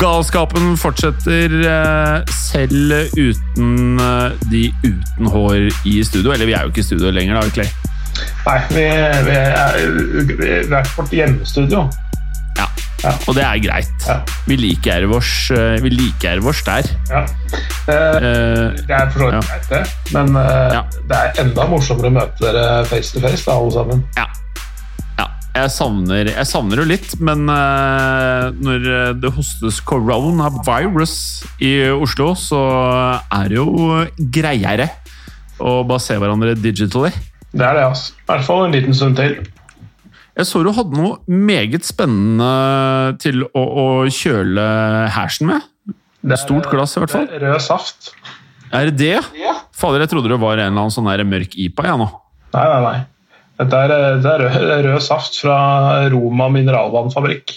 Galskapen fortsetter eh, selv uten eh, de uten hår i studio. Eller vi er jo ikke i studio lenger, da, Clay. Nei, vi, vi, er, vi er vårt hjemmestudio. Ja. Ja. Og det er greit. Ja. Vi liker vårs, eh, vi liker vårs der. Ja. Eh, det er for så vidt greit, det. Men eh, det er enda morsommere å møte dere face to face, da, alle sammen. Ja. Jeg savner, jeg savner jo litt, men eh, når det hostes coronavirus i Oslo, så er det jo greiere å bare se hverandre digitally. Det er det, altså. I hvert fall en liten stund til. Jeg så du hadde noe meget spennende til å, å kjøle hersen med. Det er, Stort glass, i hvert fall. det er Rød saft. Er det det? Ja. Fader, jeg trodde det var en eller annen sånn mørk IPA, Ja, nå. Nei, nei, nei. Dette er, det er rød, rød saft fra Roma mineralvannfabrikk.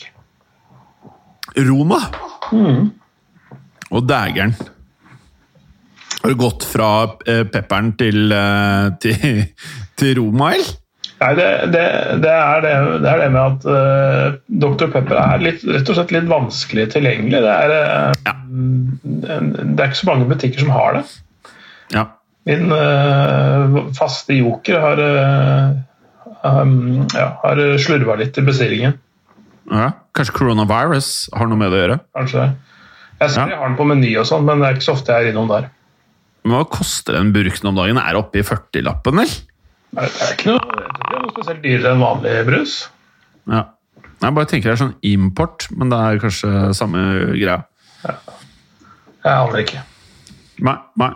Roma. Mm. Og dægeren. Har du gått fra eh, pepperen til, eh, til, til Roma, eller? Nei, det, det, det, er det, det er det med at uh, Dr. Pepper er litt, rett og slett litt vanskelig tilgjengelig. Det er, uh, Ja. det er ikke så mange butikker som har det. Ja. Min uh, faste joker har, uh, um, ja, har slurva litt i bestillingen. ja. Kanskje coronavirus har noe med det å gjøre? Kanskje det. Jeg ser Ja. jeg har den på Meny, og sånn, men det er ikke så ofte jeg er innom der. Men hva koster den burken om dagen? Er det oppe i 40-lappen, eller? Nei, Det er ikke noe, det er noe spesielt dyrere enn vanlig brus. Ja. Jeg bare tenker det er sånn import, men det er kanskje samme greia. Ja. Jeg aner ikke. Nei, nei.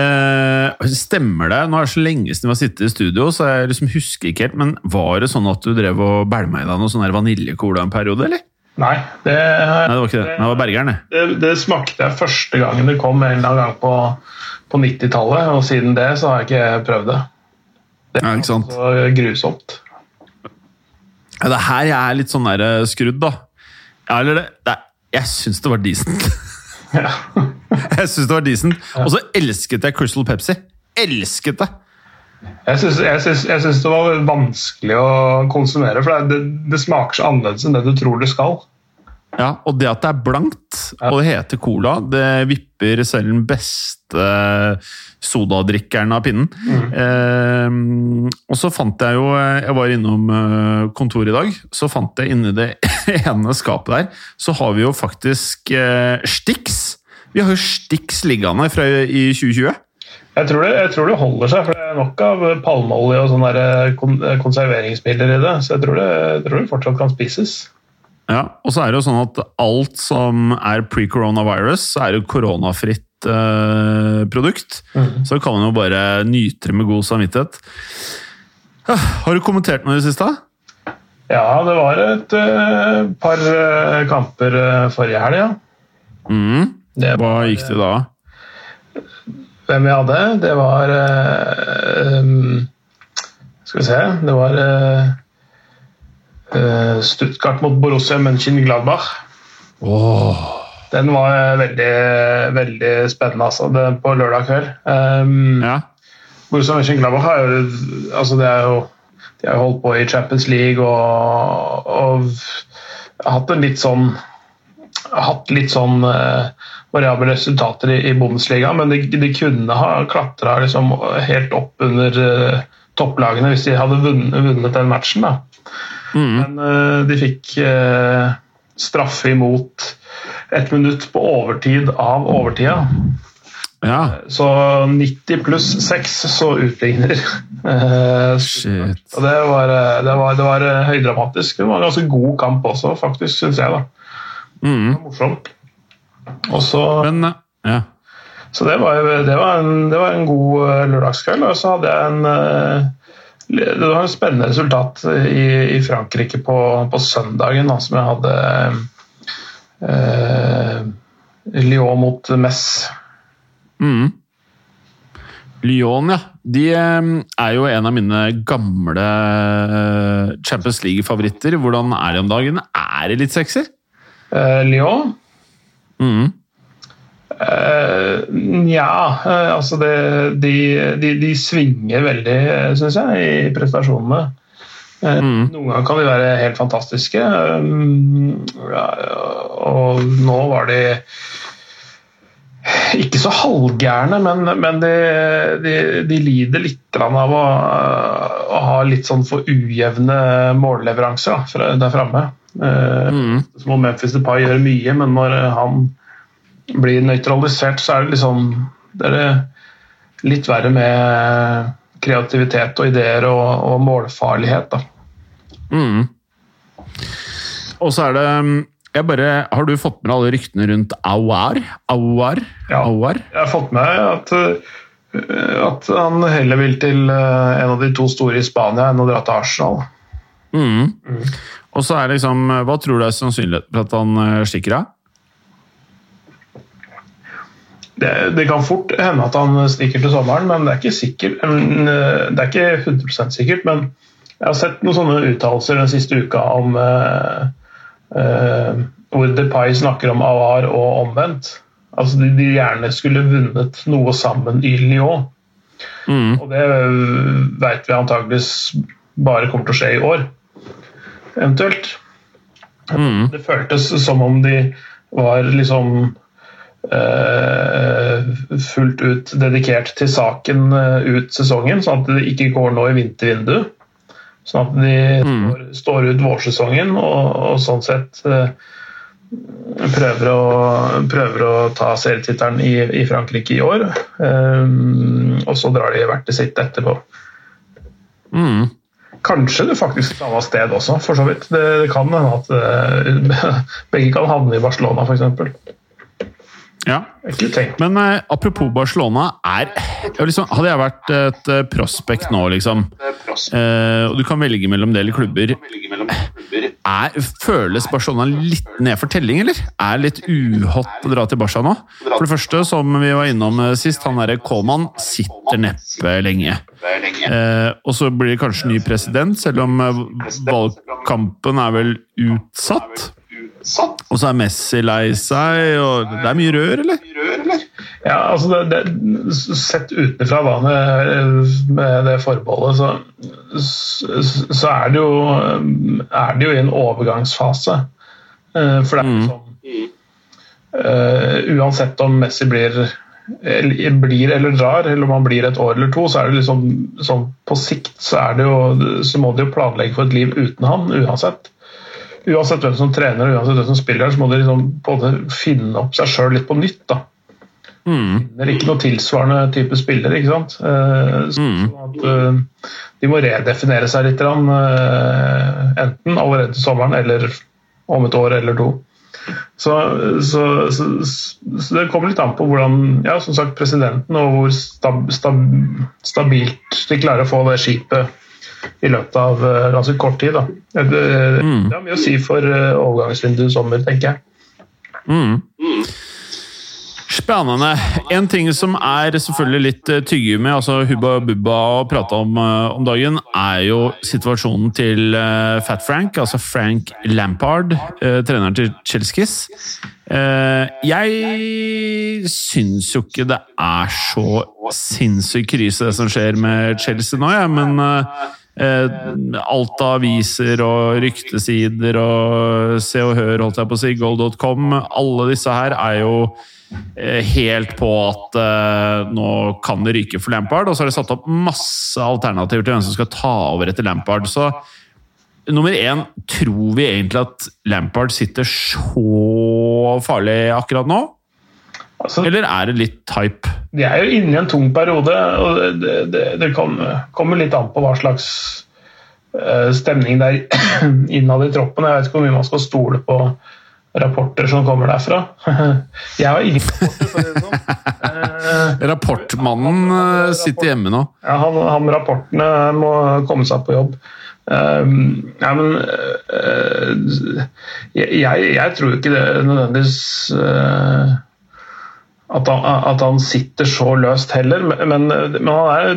Eh, stemmer det? Nå er det så lenge siden vi har sittet i studio, så jeg liksom husker ikke helt, men var det sånn at du drev og bælma i deg noe sånn her vaniljecola en periode, eller? Nei, det, Nei, det var ikke det. Det var Bergeren, det. det, det smakte jeg første gangen det kom en eller annen gang på, på 90-tallet, og siden det så har jeg ikke prøvd det. Det Ja, så grusomt. Ja, det er her jeg er litt sånn der eh, skrudd, da. Ja, eller det, det er, Jeg syns det var decent. Ja. jeg syns det var decent. Og så elsket jeg Crystal Pepsi. Elsket det! Jeg syns, det var vanskelig å konsumere, for det, det, smaker så annerledes enn det du tror det skal. Ja, Og det at det er blankt, og det heter cola, det vipper selv den beste sodadrikkeren av pinnen. Eh, og så fant jeg jo Jeg var innom eh, kontoret i dag. Så fant jeg inni det ene skapet der, så har vi jo faktisk eh, Stix. Vi har jo Stix liggende fra i 2020. Jeg tror, det, jeg tror det holder seg, for det er nok av palmeolje og sånne der konserveringsmidler i det. Så jeg tror det, jeg tror det fortsatt kan spises. Ja, og så er det jo sånn at alt som er pre-coronavirus, er jo koronafritt eh, produkt. Så kan man jo bare nyte det med god samvittighet. Ja, Har du kommentert noe i det siste? Ja, det var et eh, par eh, kamper uh, forrige helg, ja. Mm. Hva gikk det da? Hvem vi hadde? Det var um, Skal vi se Det var Stuttgart mot Borussia Mönchengladbach. Åh, Den var eh, veldig, veldig spennende altså, det, på lørdag kveld. Um, ja. Borussia Mönchengladbach har jo altså det er jo De har holdt på i Champions League og, og hatt en litt sånn hatt litt sånn uh, variable resultater i, i Bundesliga, men de, de kunne ha klatra liksom helt opp under uh, topplagene hvis de hadde vunnet, vunnet den matchen. Da. Mm. Men uh, de fikk uh, straffe imot ett minutt på overtid av overtida. ja. Så 90 pluss 6 så utligner. Eh, Shit. og det var, det, var, det var høydramatisk. Det var en ganske god kamp også, faktisk, syns jeg. da. Mm. Morsomt. Og så, Men ja. så det var, det, var en, det var en god lørdagskveld. Og så hadde jeg en Det var et spennende resultat i, i Frankrike på, på søndagen, da, som jeg hadde eh, Lyon mot Mess. Mm. Lyon, ja. De eh, er jo en av mine gamle eh, Champions League-favoritter. Hvordan er de om dagen? Er det litt sexy? Eh, Lyon? Mm. Eh, Nja, uh, altså det, de, de, de svinger veldig, syns jeg, i prestasjonene. Uh, Mm. Noen ganger kan de være helt fantastiske, um, ja, og nå var de ikke så halvgærne, men, men de, de, de lider litt av å, å ha litt sånn for ujevne målleveranser da, der framme. Eh, Mm. så må Memphis Depay gjøre mye, men når han blir nøytralisert, så er det liksom det er litt verre med kreativitet og ideer og, og målfarlighet. Da. Mm. Og så er det jeg bare, Har du fått med alle ryktene rundt Awar? Awar? Ja. Awar? Jeg har fått med at, øh, at han heller vil til øh, en av de to store i Spania enn å dra til Arsenal. Mm. Og så er liksom Hva tror du er sannsynligheten for at han eh, stikker av? Det, det kan fort hende at han stikker til sommeren, men det er ikke sikkert. Øh, Det er ikke 100 sikkert, men jeg har sett noen sånne uttalelser den siste uka om uh, uh, hvor Depay snakker om Avar og omvendt. Altså de, de gjerne skulle vunnet noe sammen i Lyon. Mm. Og det veit vi antageligvis bare kommer til å skje i år, eventuelt. Mm. Det føltes som om de var liksom eh, fullt ut dedikert til saken eh, ut sesongen, sånn at det ikke går nå i vintervindu. Sånn at de står, står ut vårsesongen og, og sånn sett eh, prøver å, prøver å ta serietittelen i, i Frankrike i år. Um, og så drar de hvert til sitt etterpå. Mm. Kanskje det faktisk annet sted også, for så vidt. Det, det kan hende at uh, begge kan havne i Barcelona, f.eks. Ja. Men eh, apropos Barcelona, er liksom, Hadde jeg vært et eh, prospect nå, liksom, eh, og du kan velge mellom del klubber er, Føles Barcelona litt ned for telling, eller? Er litt uhot å dra til Barca nå? For det første, som vi var innom eh, sist, han derre Coleman sitter neppe lenge. Eh, og så blir det kanskje ny president, selv om eh, valgkampen er vel utsatt. Og så er Messi lei seg, og det er mye rør, eller? Ja, altså det, det, Sett utenfra hva med, med det forbeholdet, så, så, er, det jo, er det jo i en overgangsfase. Eh, For det er jo sånn Uh, Uansett om Messi blir eller, blir eller drar, eller om han blir et år eller to, så er det liksom sånn på sikt så, er det jo, så må de jo planlegge for et liv uten han, uansett. Uansett hvem som trener og uansett hvem som spiller, så må de liksom finne opp seg sjøl litt på nytt. da. Mm. Det er ikke noe tilsvarende type spiller. ikke sant? Så-. Sånn at eh, de må redefinere seg litt, eh, enten allerede til sommeren eller om et år eller to. Så, så, så, så det kommer litt an på hvordan ja, som sagt, presidenten og hvor stab, stab, stabilt de klarer å få det skipet i løpet av eh, ganske kort tid. Da. Det, det, Mm. det har mye å si for eh, overgangsvinduet sommer, tenker jeg. Mm. Spennende. En ting som er selvfølgelig litt tygge med, altså Hubba Bubba å prate om eh, om dagen, er jo situasjonen til eh, Fat Frank, altså Frank Lampard, eh, treneren til Chelsea. Eh, jeg syns jo ikke det er så sinnssyk krise det som skjer med Chelsea nå, jeg, men eh, eh, alt av aviser og ryktesider og Se og Hør, holdt jeg på å si, goal.com, alle disse her er jo eh, helt på at eh, nå kan det ryke for Lampard, og så har de satt opp masse alternativer til hvem som skal ta over etter Lampard. Så nummer én, tror vi egentlig at Lampard sitter så farlig akkurat nå? Altså, Eller er det litt hype? De er jo inne i en tung periode, og det, det, det kan, kommer litt an på hva slags uh, stemning det er innad i troppen. Jeg vet ikke hvor mye man skal stole på rapporter som kommer derfra. Jeg har ingen rapporter, for å si det sånn. Eh, Rapportmannen eh, sitter hjemme nå. ja, han, han rapportene må komme seg på jobb. Um, ja, men uh, jeg, jeg tror ikke det nødvendigvis uh, at han, at han sitter så løst heller. Men, men er,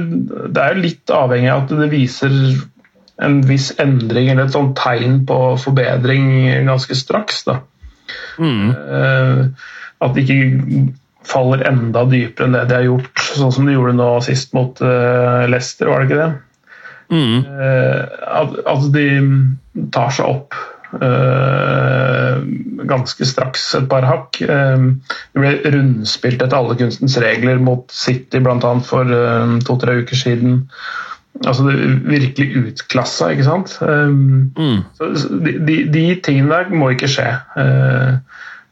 det er jo litt avhengig av at det viser en viss endring eller et sånt tegn på forbedring ganske straks. da. Mm. At det ikke faller enda dypere enn det de har gjort, sånn som de gjorde nå sist mot uh, Leicester, var det ikke det? Mm. Uh, at, at, de tar seg opp ganske straks et par hakk. det ble rundspilt etter alle kunstens regler mot City bl.a. for to-tre uker siden. Altså det virkelig utklassa, ikke sant. Um, mm. så de, de, de, tingene der må ikke skje. Uh,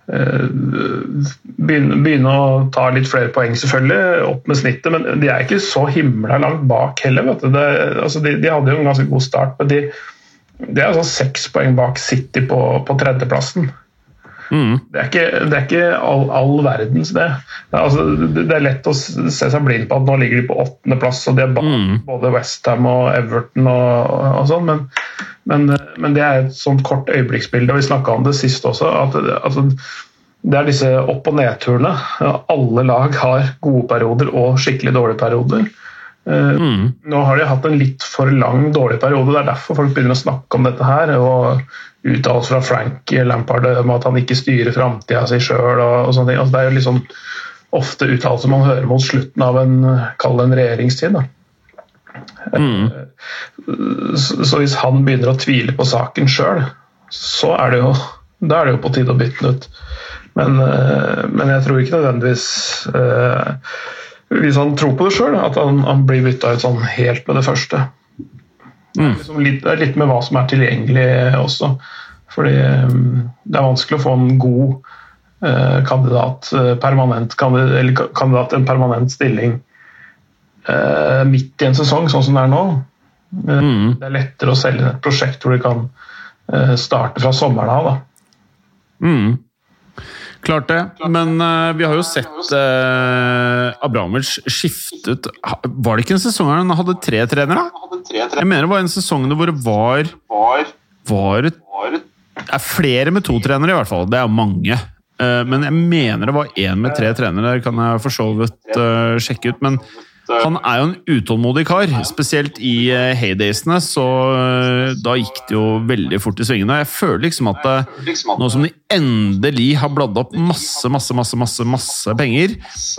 begynne, begynne, å ta litt flere poeng, selvfølgelig, opp med snittet, men de er ikke så himla langt bak heller. Det, altså de, de, hadde jo en ganske god start, men de, de er altså seks poeng bak City på, på tredjeplassen. Mm. Det er ikke, det er ikke all, all, verdens, det. Det altså, det er, lett å se seg blind på at nå ligger de på åttendeplass, og de er bak mm. både Westham og Everton og, og sånn, men, men, men, det er et sånt kort øyeblikksbilde, og vi snakka om det sist også. at altså, det er disse opp- og nedturene. Alle lag har gode perioder og skikkelig dårlige perioder. Eh, mm. Nå har de hatt en litt for lang dårlig periode, det er derfor folk begynner å snakke om dette her. og uttalelser fra Frank Lampard om at han ikke styrer framtida si sjøl. Altså, det er jo liksom ofte uttalelser man hører mot slutten av en, en regjeringstid. Mm. Så, så, hvis han begynner å tvile på saken sjøl, så er det jo, da er det jo på tide å bytte den ut. Men, eh, men jeg tror ikke nødvendigvis eh, Hvis han tror på det sjøl, at han, han blir bytta ut sånn helt med det første. Mm. Liksom litt, det er litt med hva som er tilgjengelig også. Fordi um, det er vanskelig å få en god eh, kandidat, uh, permanent kandidat, eller kandidat en permanent stilling eh, midt i en sesong, sånn som det er nå. Mm. Det er lettere å selge et prosjekt hvor de kan starte fra sommeren av. da. Mm. Klart det, men uh, vi har jo sett uh, Abramovic skiftet Var det ikke en sesong han hadde tre trenere? Jeg mener det var en sesong hvor det var Var Det er flere med to trenere, i hvert fall. Det er mange. Uh, men jeg mener det var én med tre trenere, det kan jeg for så vidt sjekke ut. Men han er jo en utålmodig kar, spesielt i uh, heydaysene. Så uh, da gikk det jo veldig fort i svingene. Jeg føler liksom at nå som de endelig har bladd opp masse, masse, masse, masse, masse penger,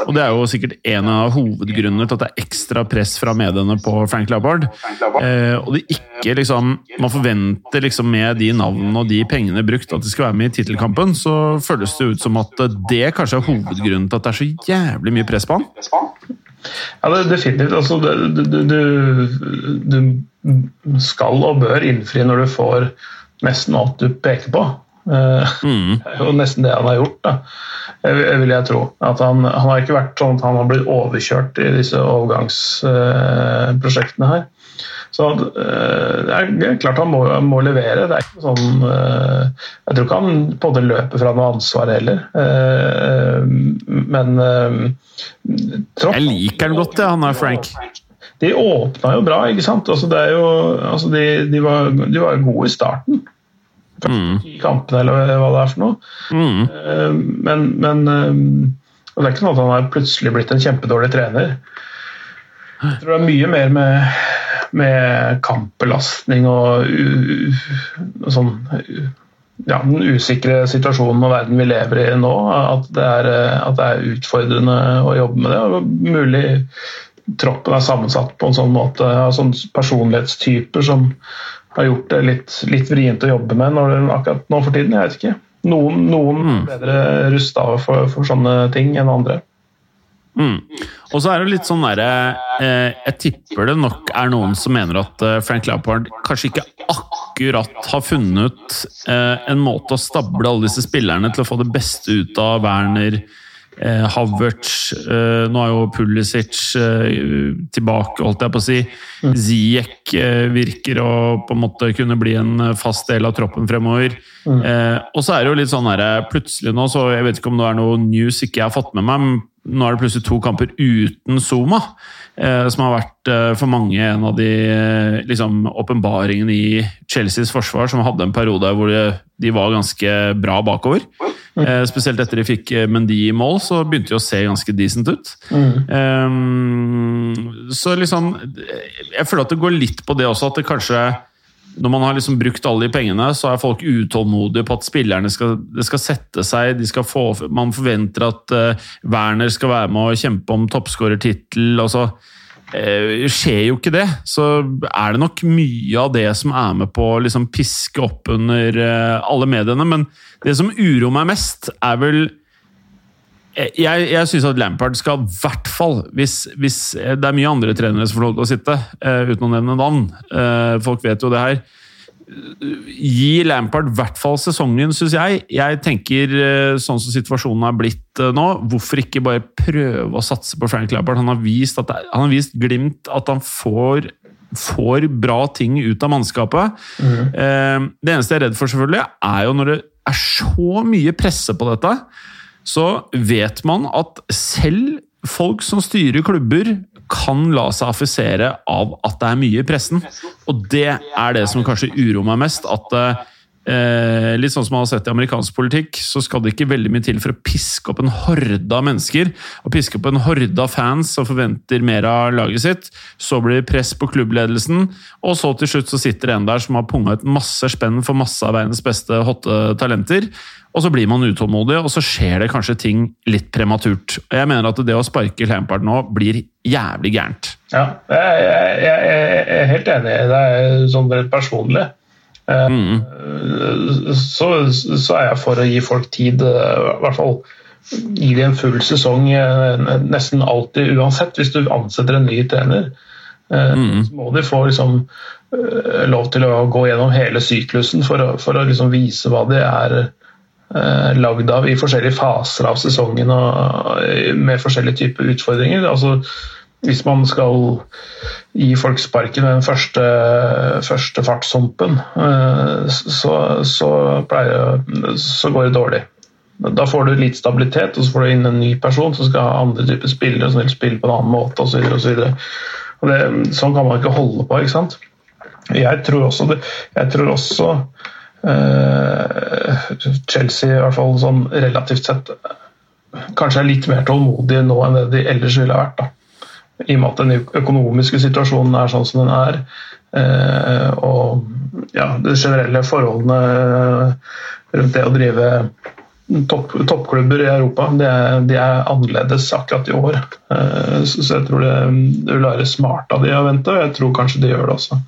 og det er jo sikkert en av hovedgrunnene til at det er ekstra press fra mediene på Frank Labbard. og det ikke liksom Man forventer liksom med de navnene og de pengene brukt at de skal være med i tittelkampen, så føles det ut som at det kanskje er hovedgrunnen til at det er så jævlig mye press på han. Ja, det, definitivt. Altså, du, du, du, skal og bør innfri når du får nesten alt du peker på. Eh, mm. Det er jo nesten det han har gjort, da. vil jeg tro. At han, han, har ikke vært sånn at han har blitt overkjørt i disse overgangsprosjektene her. Så eh, det er klart han må, må levere. Det er ikke sånn eh, Jeg tror ikke han på det løper fra noe ansvar heller. Men men Jeg liker han godt, det, han er Frank. De åpna jo bra, ikke sant. Altså, jo, altså, de, de, var, de, var, gode i starten. Mm. Kampene, eller hva det er for noe. Mm. Men, men det er ikke sånn at han har plutselig blitt en kjempedårlig trener. Jeg tror det er mye mer med med kampbelastning og, sånn ja, den usikre situasjonen og verden vi lever i nå, at det, er, at det er utfordrende å jobbe med det. og Mulig troppen er sammensatt på en sånn måte av sånne personlighetstyper som har gjort det litt, litt vrient å jobbe med når, akkurat nå for tiden. Jeg vet ikke. Noen, noen mm. bedre rusta for, for sånne ting enn andre. Mm. Og så er det litt sånn derre eh, Jeg tipper det nok er noen som mener at eh, Frank Lampard kanskje ikke akkurat har funnet eh, en måte å stable alle disse spillerne til å få det beste ut av Werner, eh, Havertz eh, Nå er jo Pulisic eh, tilbake, holdt jeg på å si. Mm. Ziek virker å på en måte kunne bli en fast del av troppen fremover. Mm. og så er det jo litt sånn her, plutselig nå, så jeg vet ikke om det er noe news ikke jeg har fått med meg, nå er det plutselig to kamper uten Zuma. Eh, som har vært eh, for mange en av de eh, liksom, åpenbaringene i Chelseas forsvar, som hadde en periode hvor de, de var ganske bra bakover. Eh, spesielt etter de fikk Mendy i mål, så begynte de å se ganske decent ut. Eh, så liksom Jeg føler at det går litt på det også, at det kanskje når man har liksom brukt alle de pengene, så er folk utålmodige på at spillerne skal, skal sette seg. Skal man forventer at uh, Werner skal være med og kjempe om toppskårertittel. Altså, uh, skjer jo ikke det. Så er det nok mye av det som er med på å liksom, piske opp under uh, alle mediene. Men det som uroer meg mest, er vel jeg, jeg syns at Lampard skal i hvert fall hvis, hvis, Det er mye andre trenere som får lov til å sitte, uh, uten å nevne navn. Uh, folk vet jo det her. Gi Lampard i hvert fall sesongen, syns jeg. Jeg tenker sånn som situasjonen er blitt nå, hvorfor ikke bare prøve å satse på Frank Lampard? Han har vist, det, han har vist glimt at han får får bra ting ut av mannskapet. Mm. Det eneste jeg er redd for, selvfølgelig, er jo når det er så mye presse på dette så vet man at selv folk som styrer klubber, kan la seg affisere av at det er mye i pressen. Og det er det som kanskje uroer meg mest. at eh, Litt sånn som man har sett i amerikansk politikk, så skal det ikke veldig mye til for å piske opp en horde av mennesker. Og piske opp en horde av fans som forventer mer av laget sitt. Så blir det press på klubbledelsen, og så til slutt så sitter det en der som har punga ut masse spenn for masse av verdens beste hotte talenter. Og så blir man utålmodig, og så skjer det kanskje ting litt prematurt. Og Jeg mener at det å sparke Lampard nå blir jævlig gærent. Ja, jeg, jeg, jeg er helt enig. Det deg sånn rett personlig. Mm. Så, så, er jeg for å gi folk tid, i hvert fall gi dem en full sesong nesten alltid uansett. Hvis du ansetter en ny trener, mm. så må de få liksom, lov til å gå gjennom hele syklusen for å, for å liksom vise hva de er eh, lagd av i forskjellige faser av sesongen og eh, med forskjellige typer utfordringer. Altså, hvis man skal gi folk sparken ved den første, første fartshumpen, eh, så, så, pleier, så, går det dårlig. Da får du litt stabilitet, og så får du inn en ny person som skal ha andre typer spillere som vil spille på en annen måte osv. Sånn kan man ikke holde på. ikke sant? Jeg tror også, det, jeg tror også Eh, Chelsea, i hvert fall sånn relativt sett, kanskje er litt mer tålmodige nå enn det de ellers ville vært. da. I og med at den økonomiske situasjonen er sånn som den er. Eh, og ja, de generelle forholdene rundt det å drive topp, toppklubber i Europa, de er, de er, annerledes akkurat i år. Eh, så, jeg tror det, det vil være smart av de å vente, og jeg tror kanskje de gjør det også.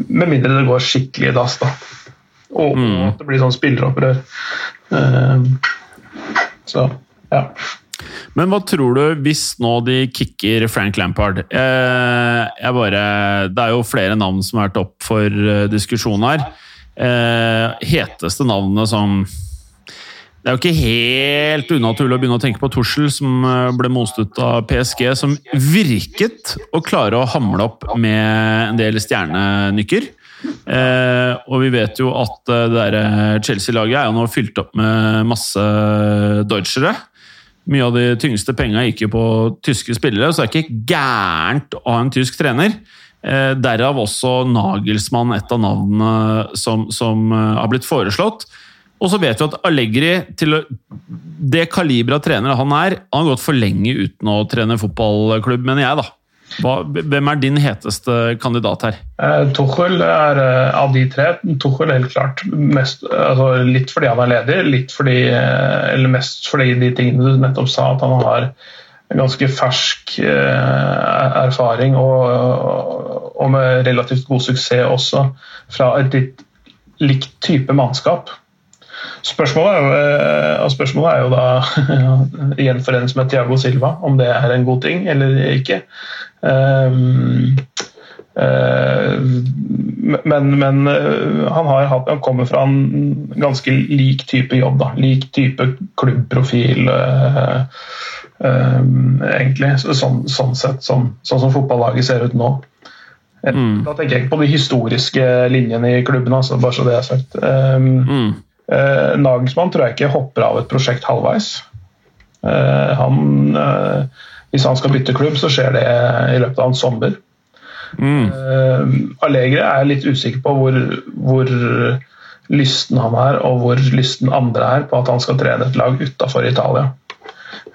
Med mindre det går skikkelig i dass, da. Og mm. at det blir sånn spilleropprør. Så, ja. Men hva tror du hvis nå de kicker Frank Lampard? Eh, jeg bare, det er jo flere navn som har vært opp for uh, diskusjon her. Eh, heteste navnet som Det er jo ikke helt unaturlig å begynne å tenke på Tussel, som eh, ble most ut av PSG, som virket å klare å hamle opp med en del stjernenykker. Eh, og vi vet jo at eh, det der Chelsea-laget er jo nå fylt opp med masse deutschere. Mye av de tyngste penga gikk jo på tyske spillere, så det er ikke gærent å ha en tysk trener. Eh, derav også Nagelsmann, et av navnene som, som eh, har blitt foreslått. Og så vet vi at Allegri, til det kaliberet av trener han er, han har gått for lenge uten å trene fotballklubb, mener jeg, da. Hva, hvem er din heteste kandidat her? Eh, Tuchel er eh, av de tre. Tuchel helt klart. Mest, altså, litt fordi han er ledig, litt fordi, eh, eller mest fordi de tingene du nettopp sa, at han har ganske fersk erfaring og, og, med relativt god suksess også fra et litt likt type mannskap. Spørsmålet er, jo, eh, spørsmålet er jo da gjenforenes med Tiago Silva, om det er en god ting eller ikke. Um, uh, men, men eh, han, har, han, kommer fra en ganske lik type jobb. Da. Lik type klubbprofil, uh, um, egentlig. Sånn, sånn sett, sånn, sånn, som fotballaget ser ut nå. Mm. Da tenker jeg ikke på de historiske linjene i klubben, altså, bare så det er sagt. Um, mm. Uh, Nagelsmann tror jeg ikke hopper av et prosjekt halvveis. Eh, han, eh, hvis han skal bytte klubb, så skjer det i løpet av en sommer. Mm. Allegre er litt usikker på hvor, hvor lysten han er, og hvor lysten andre er på at han skal trene et lag utafor Italia.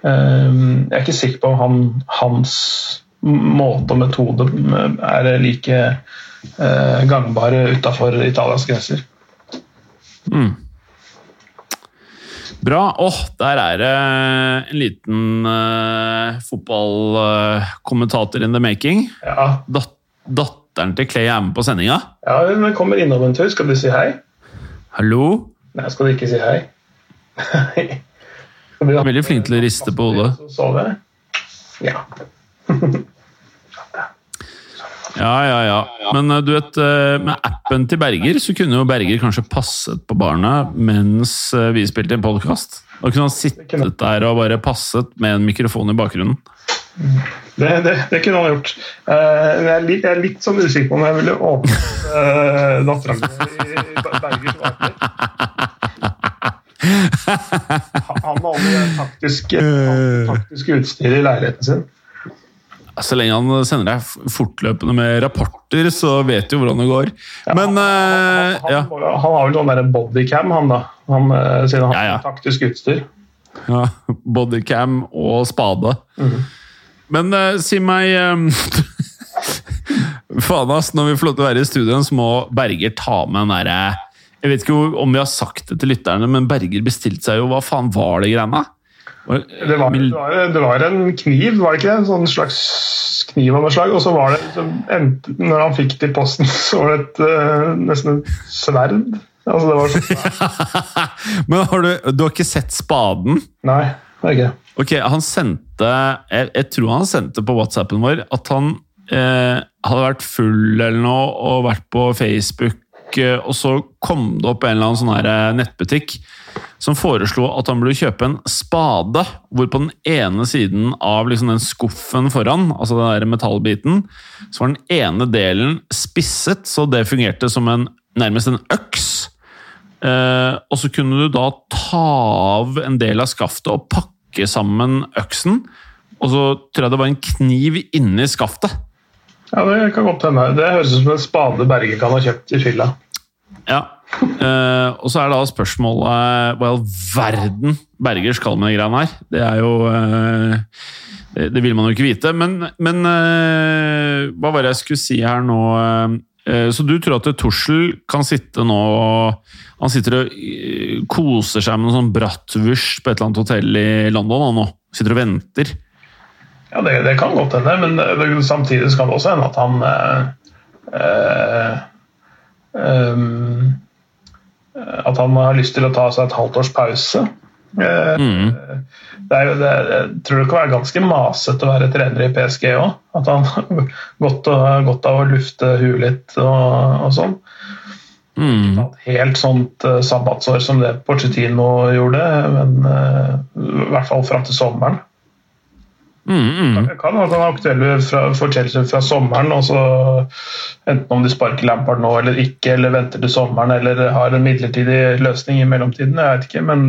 Jeg er ikke sikker på om han, hans måte og metode er like gangbare utafor Italias grenser. Mm. Bra. Åh, oh, der er det en liten uh, fotballkommentator uh, in the making. Ja. Dat datteren til Clay er med på sendinga. Ja, hun kommer innom en tur. Skal du si hei? Hallo? Nei, skal du ikke si hei? Veldig flink til å riste på hodet. Sove? Ja. Ja, ja, ja. Men du vet, med appen til Berger så kunne jo Berger kanskje passet på barna mens vi spilte en podkast. Da kunne han sittet der og bare passet med en mikrofon i bakgrunnen. Det, det, det kunne han gjort. Jeg er litt, jeg er litt sånn usikker på om jeg ville åpnet uh, dattera mi i Bergers vaker. Han har aldri taktisk, taktisk utstyr i leiligheten sin. Så lenge han sender deg fortløpende med rapporter, så vet du hvordan det går. Ja, Men han, han, ja. han, har vel sånn der bodycam, han da. Han, siden han Ja, har taktisk utstyr. ja, bodycam og spade. Mhm. Men uh, si meg um, Faen, ass. Når vi får lov til å være i studio, så må Berger ta med den derre Jeg vet ikke om vi har sagt det til lytterne, men Berger bestilte seg jo Hva faen var det greiene? Det var, det, var, det var en kniv, var det ikke det? En sånn slags kniv av noe slag. Og så var det så endte, Når han fikk det i posten, så var det et, uh, nesten et sverd. Altså, det var sånn Men har du, du har ikke sett spaden? Nei, det er ikke. Ok, han sendte jeg, jeg tror han sendte på WhatsAppen vår at han eh, hadde vært full eller noe og vært på Facebook, eh, og så kom det opp en eller annen sånn her eh, nettbutikk som foreslo at han burde kjøpe en spade, hvor på den ene siden av liksom den skuffen foran, altså den der metallbiten, så var den ene delen spisset, så det fungerte som en, nærmest en øks. Eh, og så kunne du da ta av en del av skaftet og pakke sammen øksen. Og så tror jeg det var en kniv inni skaftet. Ja, Det kan godt hende. Det høres ut som en spade Berge kan ha kjøpt i fylla. Ja. Eh, og så er da spørsmålet hva i all verden Berger skal med de greiene her. Det er jo uh, det, det vil man jo ikke vite. Men, men uh, hva var det jeg skulle si her nå? Eh, så du tror at Tussel kan sitte nå Han sitter og eh, koser seg med noe sånn bratwurst på et eller annet hotell i London nå? Sitter og venter? Ja, det, det kan godt hende, men det, samtidig kan det også hende at han eh, eh, ehm, At han har lyst til å ta seg et halvt års pause. Eh, Mm. det er det, jeg tror det kan være ganske masete å være trener i PSG òg. At han har godt, godt av å lufte huet litt og, og sånn. Mm. Et helt sånt eh, sabbatsår som det Porcetino gjorde, men eh, i hvert fall fram til sommeren. Mm, mm. Kan at han er aktuell fra, for Chelsea fra sommeren, og så enten om de sparker Lampard nå eller ikke, eller venter til sommeren, eller har en midlertidig løsning i mellomtiden, jeg vet ikke, men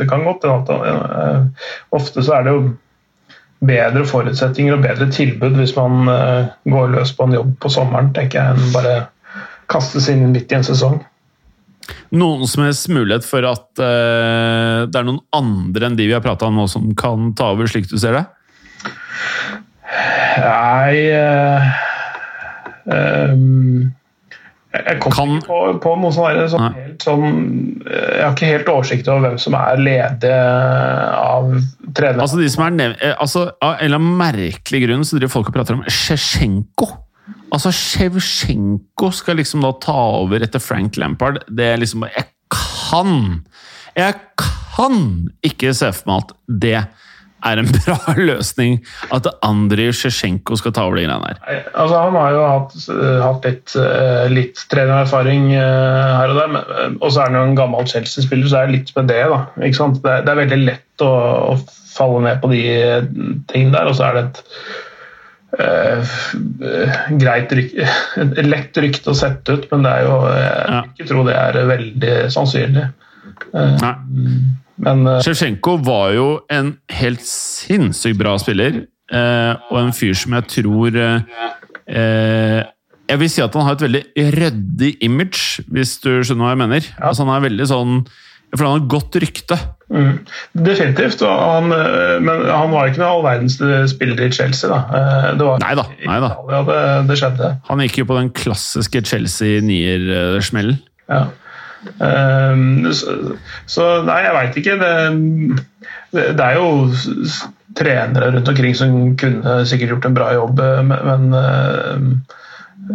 det kan godt hende eh, Ofte så er det jo bedre forutsetninger og bedre tilbud hvis man eh, går løs på en jobb på sommeren, tenker jeg, enn bare kastes inn midt i en sesong. Noen som helst mulighet for at uh, det er noen andre enn de vi har prata om nå, som kan ta over, slik du ser det? Nei uh, um, Jeg kom Kan- ikke på, på noe sånn, sånn, helt sånn Jeg har ikke helt oversikt over hvem som er ledig av trenere. Altså de som er nev altså, Av en eller annen merkelig grunn så driver folk og prater om Sjesjenko. Altså Sjevsjenko skal liksom da ta over etter Frank Lampard. Det er liksom Jeg kan Jeg kan ikke se for meg at det er en bra løsning at Andrij Sjesjenko skal ta over de greiene her. Altså, han har jo hatt, eh, hatt litt, eh, litt trenererfaring eh, her og der, og så er han jo en gammel Chelsea-spiller, så er det litt med det. da, ikke sant? Det, er- det er veldig lett å, å falle ned på de tingene der, og så er det et eh, greit rykte, et lett rykte å sette ut, men det er jo, jeg vil ikke tro det er veldig sannsynlig. Nei. Men uh... Var jo en helt sinnssykt bra spiller, eh, og en fyr som jeg tror eh, eh, Jeg vil si at han har et veldig ryddig image, hvis du skjønner hva jeg mener. Altså Han er veldig sånn For han har godt rykte. mm, definitivt. Han, eh, men han var ikke noen all verdens spiller i Chelsea. da. Det var Neida, neida. Italia det, det skjedde. Han gikk jo på den klassiske Chelsea-nier-smellen. Ja. Ehm, så, nei, jeg veit ikke. Det, det, er jo trenere rundt omkring som kunne sikkert gjort en bra jobb, eh, men, men eh,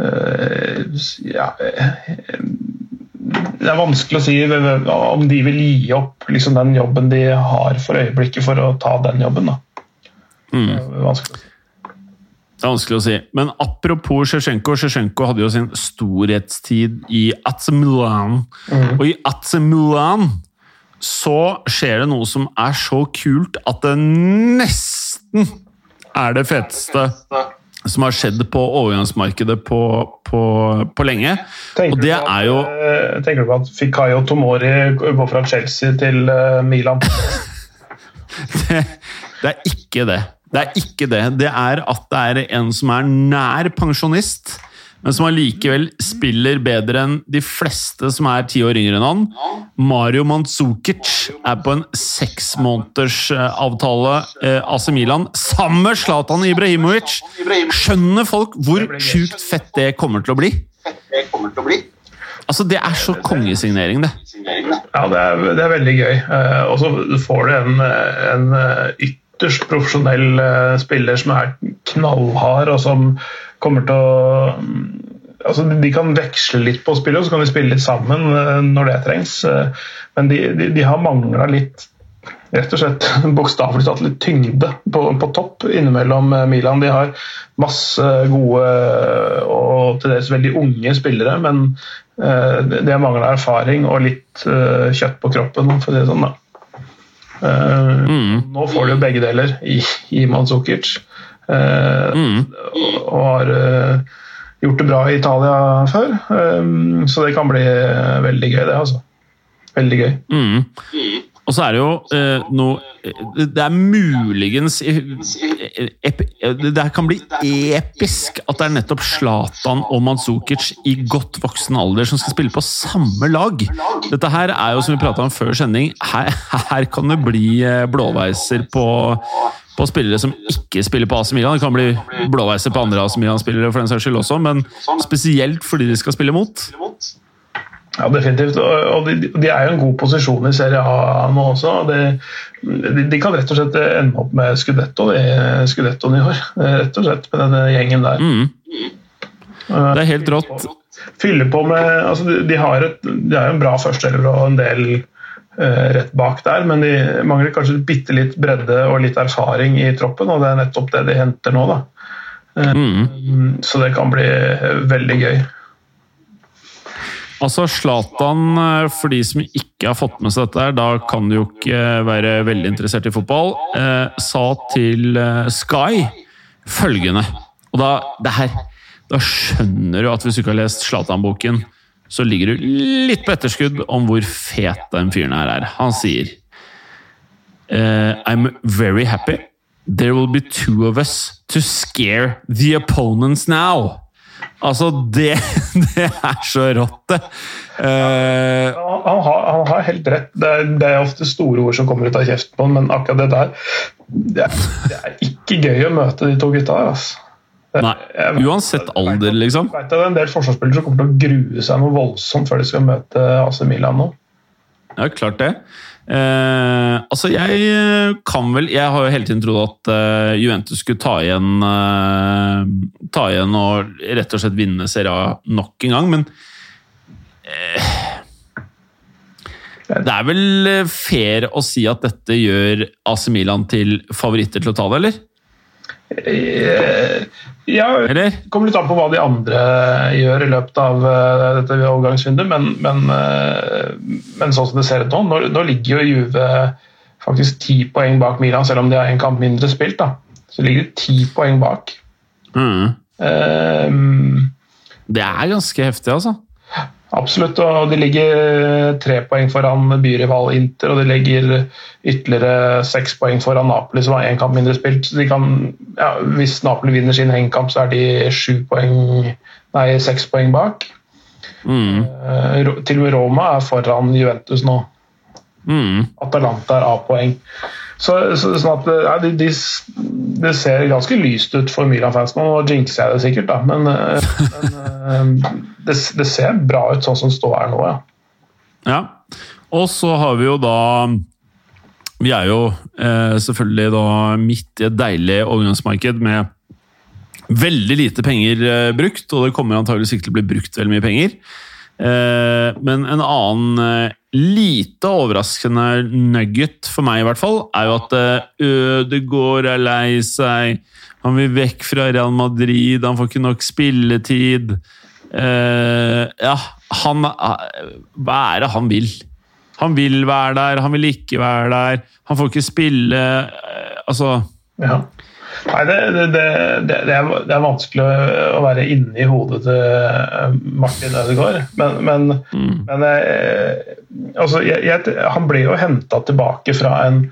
eh, ja, Det er vanskelig å si om de vil gi opp liksom, den jobben de har for øyeblikket, for å ta den jobben. Da. Mm. Det er vanskelig å si. Det er vanskelig å si. Men apropos Sjevtsjenko. Sjevtsjenko hadde jo sin storhetstid i Atsemulan. Mm. Og i Atsemulan så skjer det noe som er så kult at det nesten er det feteste som har skjedd på overgangsmarkedet på, på, på lenge. Tenker Og det at, er jo eh, Tenker du på at Fikayo Tomori går fra Chelsea til eh, Milan? det, det er ikke det. Det er ikke det. Det er at det er en som er nær pensjonist, men som allikevel spiller bedre enn de fleste som er ti år yngre enn han. Mario Mandzukic er på en seksmånedersavtale eh, AC Milan sammen med Zlatan Ibrahimovic. Skjønner folk hvor sjukt fett det kommer til å bli? Altså, Det er så kongesignering, det. Ja, det er, det er veldig gøy. Eh, og så får du en, en eh, ytterst profesjonell eh, spiller som er knallhard, og som kommer til å mm, Altså, De kan veksle litt på spillet, og så kan de spille litt sammen eh, når det trengs. Eh, men de, de, de har mangla litt rett og slett bokstavelig talt litt tyngde på, på topp innimellom Milan. De har masse gode og til dels veldig unge spillere, men de har mangla erfaring og litt kjøtt på kroppen, for å si det sånn. da. Eh, Nå får du jo begge deler i, i Mandzukic. eh, og, og har eh, gjort det bra i Italia før, så det kan bli veldig gøy, det. altså. Veldig gøy. Mm. Og så er det jo eh, noe Det er muligens eh, ep, Det kan bli episk at det er nettopp Zlatan og Mandzukic i godt voksen alder som skal spille på samme lag. Dette her er jo, som vi prata om før sending, her, her kan det bli eh, blåveiser på på spillere som ikke spiller på AC Milan. Det kan bli blåveiser på andre AC Milan-spillere for den saks skyld også, men spesielt fordi de skal spille mot. Ja, definitivt. Og de, de er jo en god posisjon i Serie A nå også. De, de, de kan rett og slett ende opp med Scudetto i Scudettoen i år. Rett og slett med denne gjengen der. Mm. Det er helt rått. Fylle på med altså de, har et, de har jo en bra førsteelver og en del uh, rett bak der, men de mangler kanskje bitte litt bredde og litt erfaring i troppen, og det er nettopp det de henter nå. da. Mm. Så det kan bli veldig gøy. Altså, Zlatan, eh, for de som ikke har fått med seg dette, her, da kan du jo ikke være veldig interessert i fotball, eh, sa til eh, Sky følgende Og da, her, da skjønner du at hvis du ikke har lest Zlatan-boken, så ligger du litt på etterskudd om hvor fet den fyren her er. Han sier eh, I'm very happy. There will be two of us to scare the opponents now. Altså, det, det er så rått, det. Uh, Han, han, har, han har helt rett. Det er, det er ofte store ord som kommer ut av kjeften på han, men akkurat det der det er, det er ikke gøy å møte de to gutta her, Altså. Nei, jeg uansett alder, liksom. Jeg vet det er en del forsvarsspillere som kommer til å grue seg noe voldsomt før de skal møte AC Milan nå. Ja, klart det. Eh, altså, jeg eh, kan vel Jeg har jo hele tiden trodd at eh, Juventus skulle ta igjen eh, Ta igjen og rett og slett vinne Serie A nok en gang, men eh, Det er vel eh, fair å si at dette gjør AC Milan til favoritter til å ta det, eller? Eh, Ja, Det kommer litt an på hva de andre gjør i løpet av eh, dette overgangsvinduet, men, men, eh, men sånn som det ser ut nå, nå, nå ligger jo Juve faktisk ti poeng bak Milan, selv om de har en kamp mindre spilt. da. Så ligger de ti poeng bak. Mm. Um, Det er ganske heftig, altså. Absolutt, og de ligger tre poeng foran byrival Inter, og de ligger ytterligere seks poeng foran Napoli, som har én kamp mindre spilt. Så de kan, ja, hvis Napoli vinner sin hengekamp, så er de sju poeng, nei, seks poeng bak. Mm. Eh, til og med Roma er foran Juventus nå. Mm. Atalanta er A-poeng. Så, så, sånn at ja, de, de, Det ser ganske lyst ut for Milan-fans nå. Jinxer jeg det sikkert, da, men, eh, men eh, det, det, ser bra ut sånn som står her nå, ja. ja. Og så har vi jo da Vi er jo eh, selvfølgelig da midt i et deilig overgangsmarked med veldig lite penger eh, brukt, og det kommer antageligvis ikke til å bli brukt veldig mye penger. Eh, men en annen eh, lite overraskende nugget for meg, i hvert fall, er jo at Ødegaard er lei seg. Han vil vekk fra Real Madrid, han får ikke nok spilletid. ja, han Hva er det han vil? Han vil være der, han vil ikke være der. Han får ikke spille. Altså ja. Nei, det, det, det, det, er, det er vanskelig å være inni hodet til eh, Martin Ødegaard. Men, men, mm. men jeg, altså, jeg, jeg, han ble jo henta tilbake fra en,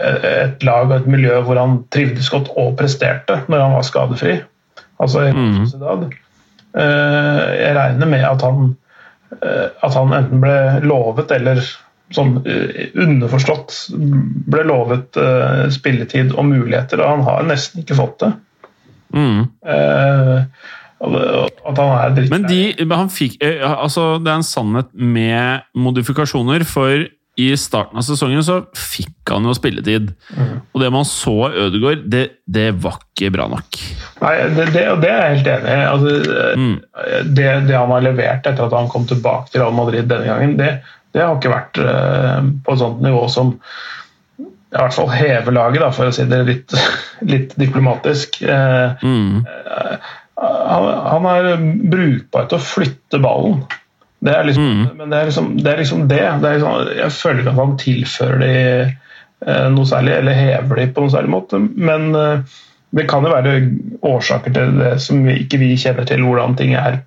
et lag og et miljø hvor han trivdes godt og presterte når han var skadefri. Altså i mm. Eh, jeg regner med at han, eh, at han enten ble lovet eller sånn underforstått ble lovet uh, spilletid og muligheter, og han har nesten ikke fått det. Mm. Uh, at han er dritt Men de, han fikk, altså, det er en sannhet med modifikasjoner, for i starten av sesongen så fikk han jo spilletid. Mm. Og det man så av Ødegaard, det, det, var ikke bra nok. Nei, det, det, det er jeg helt enig i. Altså, mm. det, det, han har levert etter at han kom tilbake til Real Madrid denne gangen, det, det har ikke vært uh, på et sånt nivå som i hvert fall hever laget, da, for å si det litt, litt diplomatisk. Uh, mm. uh, han, han, er brukbar til å flytte ballen. Det er liksom, mm. Men det er liksom det. Er liksom det. det er liksom, jeg føler ikke at han tilfører de noe særlig, eller hever de på noen særlig måte. Men det kan jo være årsaker til det som vi ikke vi kjenner til, hvordan ting er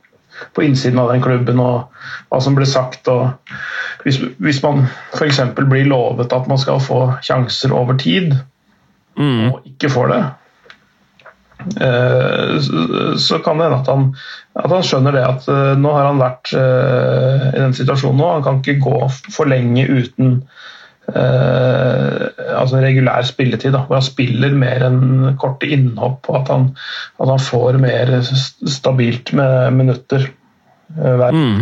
på innsiden av den klubben og hva som blir sagt. og Hvis, hvis man f.eks. blir lovet at man skal få sjanser over tid, mm. og ikke får det, eh, så kan det hende at han, at han skjønner det at eh, nå har han vært eh, i den situasjonen nå. Han kan ikke gå for lenge uten altså regulær spilletid, da, hvor han spiller mer enn korte innhopp, og at han, at han får mer stabilt med minutter uh, hver mm.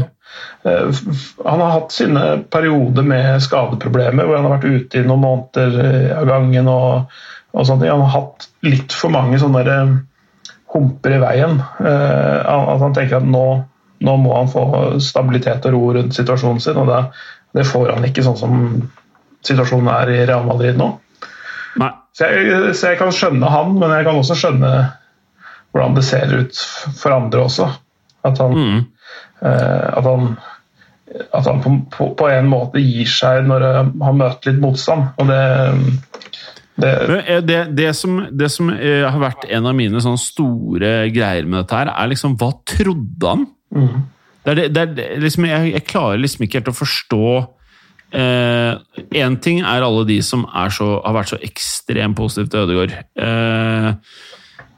uh, Han har hatt sine perioder med skadeproblemer, hvor han har vært ute i noen måneder av gangen. og, og sånt. Han har hatt litt for mange sånne humper i veien. at han tenker at nå, nå, må han få stabilitet og ro rundt situasjonen sin, og det, det får han ikke sånn som situasjonen er i Real Madrid nå. Så jeg, så jeg, kan skjønne han, men jeg kan også skjønne hvordan det ser ut for andre også. At han, mm. eh, at han, at han på, på, på, en måte gir seg når han møter litt motstand. og det det, det, det, som, det, som, eh, har vært en av mine sånne store greier med dette, her, er liksom Hva trodde han? Mm. Liksom, jeg, jeg, klarer liksom ikke helt å forstå Én eh, ting er alle de som så, har vært så ekstremt positive til Ødegaard. Eh,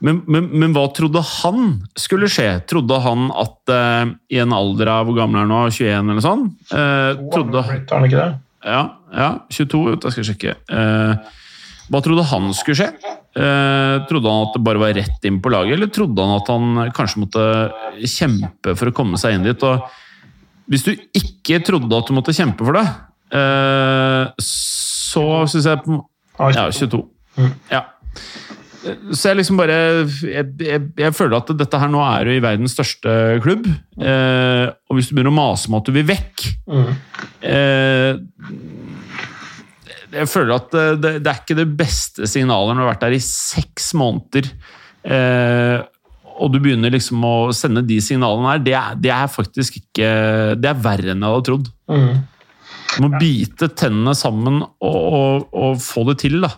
men, men, men, hva trodde han skulle skje? Trodde han at eh, i en alder av hvor gammel er han nå? 21 eller sånn? Eh, trodde, han ikke det? Ja, ja 22. Jeg skal sjekke. Eh, hva trodde han skulle skje? Eh, trodde han at det bare var rett inn på laget, eller trodde han at han kanskje måtte kjempe for å komme seg inn dit? Og hvis du ikke trodde at du måtte kjempe for det, så syns jeg Ja, 22. Mm. Ja. Så jeg liksom bare jeg, jeg, jeg, føler at dette her nå er jo i verdens største klubb. Eh, og hvis du begynner å mase om at du vil vekk mm. eh, Jeg føler at det, det, er ikke det beste signalet når du har vært der i seks måneder. Eh, og du begynner liksom å sende de signalene her. Det er, det er faktisk ikke Det er verre enn jeg hadde trodd. Mm. Du må bite tennene sammen og, og, og få det til, da.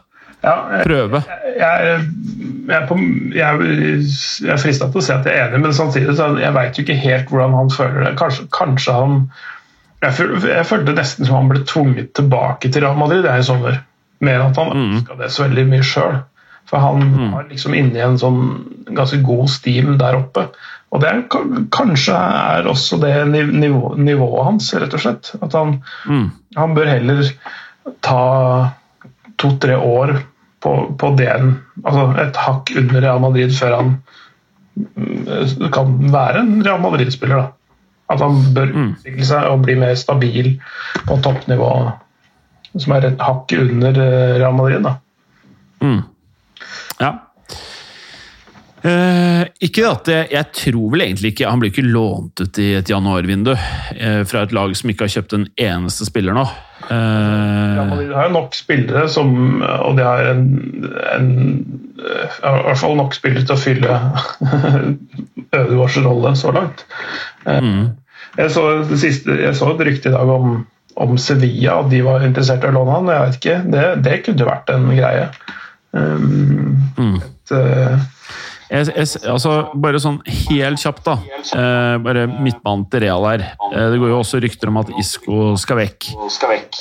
Ja, prøve. jeg, jeg, jeg, er frista til å si at jeg er enig, men samtidig så jeg veit jo ikke helt hvordan han føler det. Kanskje, kanskje han jeg, føl- jeg følte nesten som han ble tvunget tilbake til Real Madrid jeg, i sommer. Mer at han Mm. ønska det så veldig mye sjøl. For han var liksom inne i en sånn ganske god stil der oppe. Og det er, kanskje er også det nivå, nivået hans, rett og slett. At han, Mm. han bør heller ta to-tre år på, på DN, Altså et hakk under Real Madrid før han mm, kan være en Real Madrid-spiller. da. At han bør utvikle seg og bli mer stabil på toppnivå, som er et hakk under eh, Real Madrid. da. Mm. Eh, ikke at jeg, jeg tror vel egentlig ikke Han blir ikke lånt ut i et januarvindu eh, fra et lag som ikke har kjøpt en eneste spiller nå. Eh, ja, de har jo nok spillere som Og de har en, en eh, i hvert fall nok spillere til å fylle Ødegaards rolle så langt. Eh, mm. Jeg så, det siste, jeg så et rykte i dag om, om Sevilla, at de var interessert i å låne han. Jeg vet ikke, Det, det kunne vært en greie. Um, Mm. et, eh, jeg, jeg, altså, bare sånn helt kjapt, da. Eh, bare midtbanen til Real her. Eh, det går jo også rykter om at Isco skal vekk.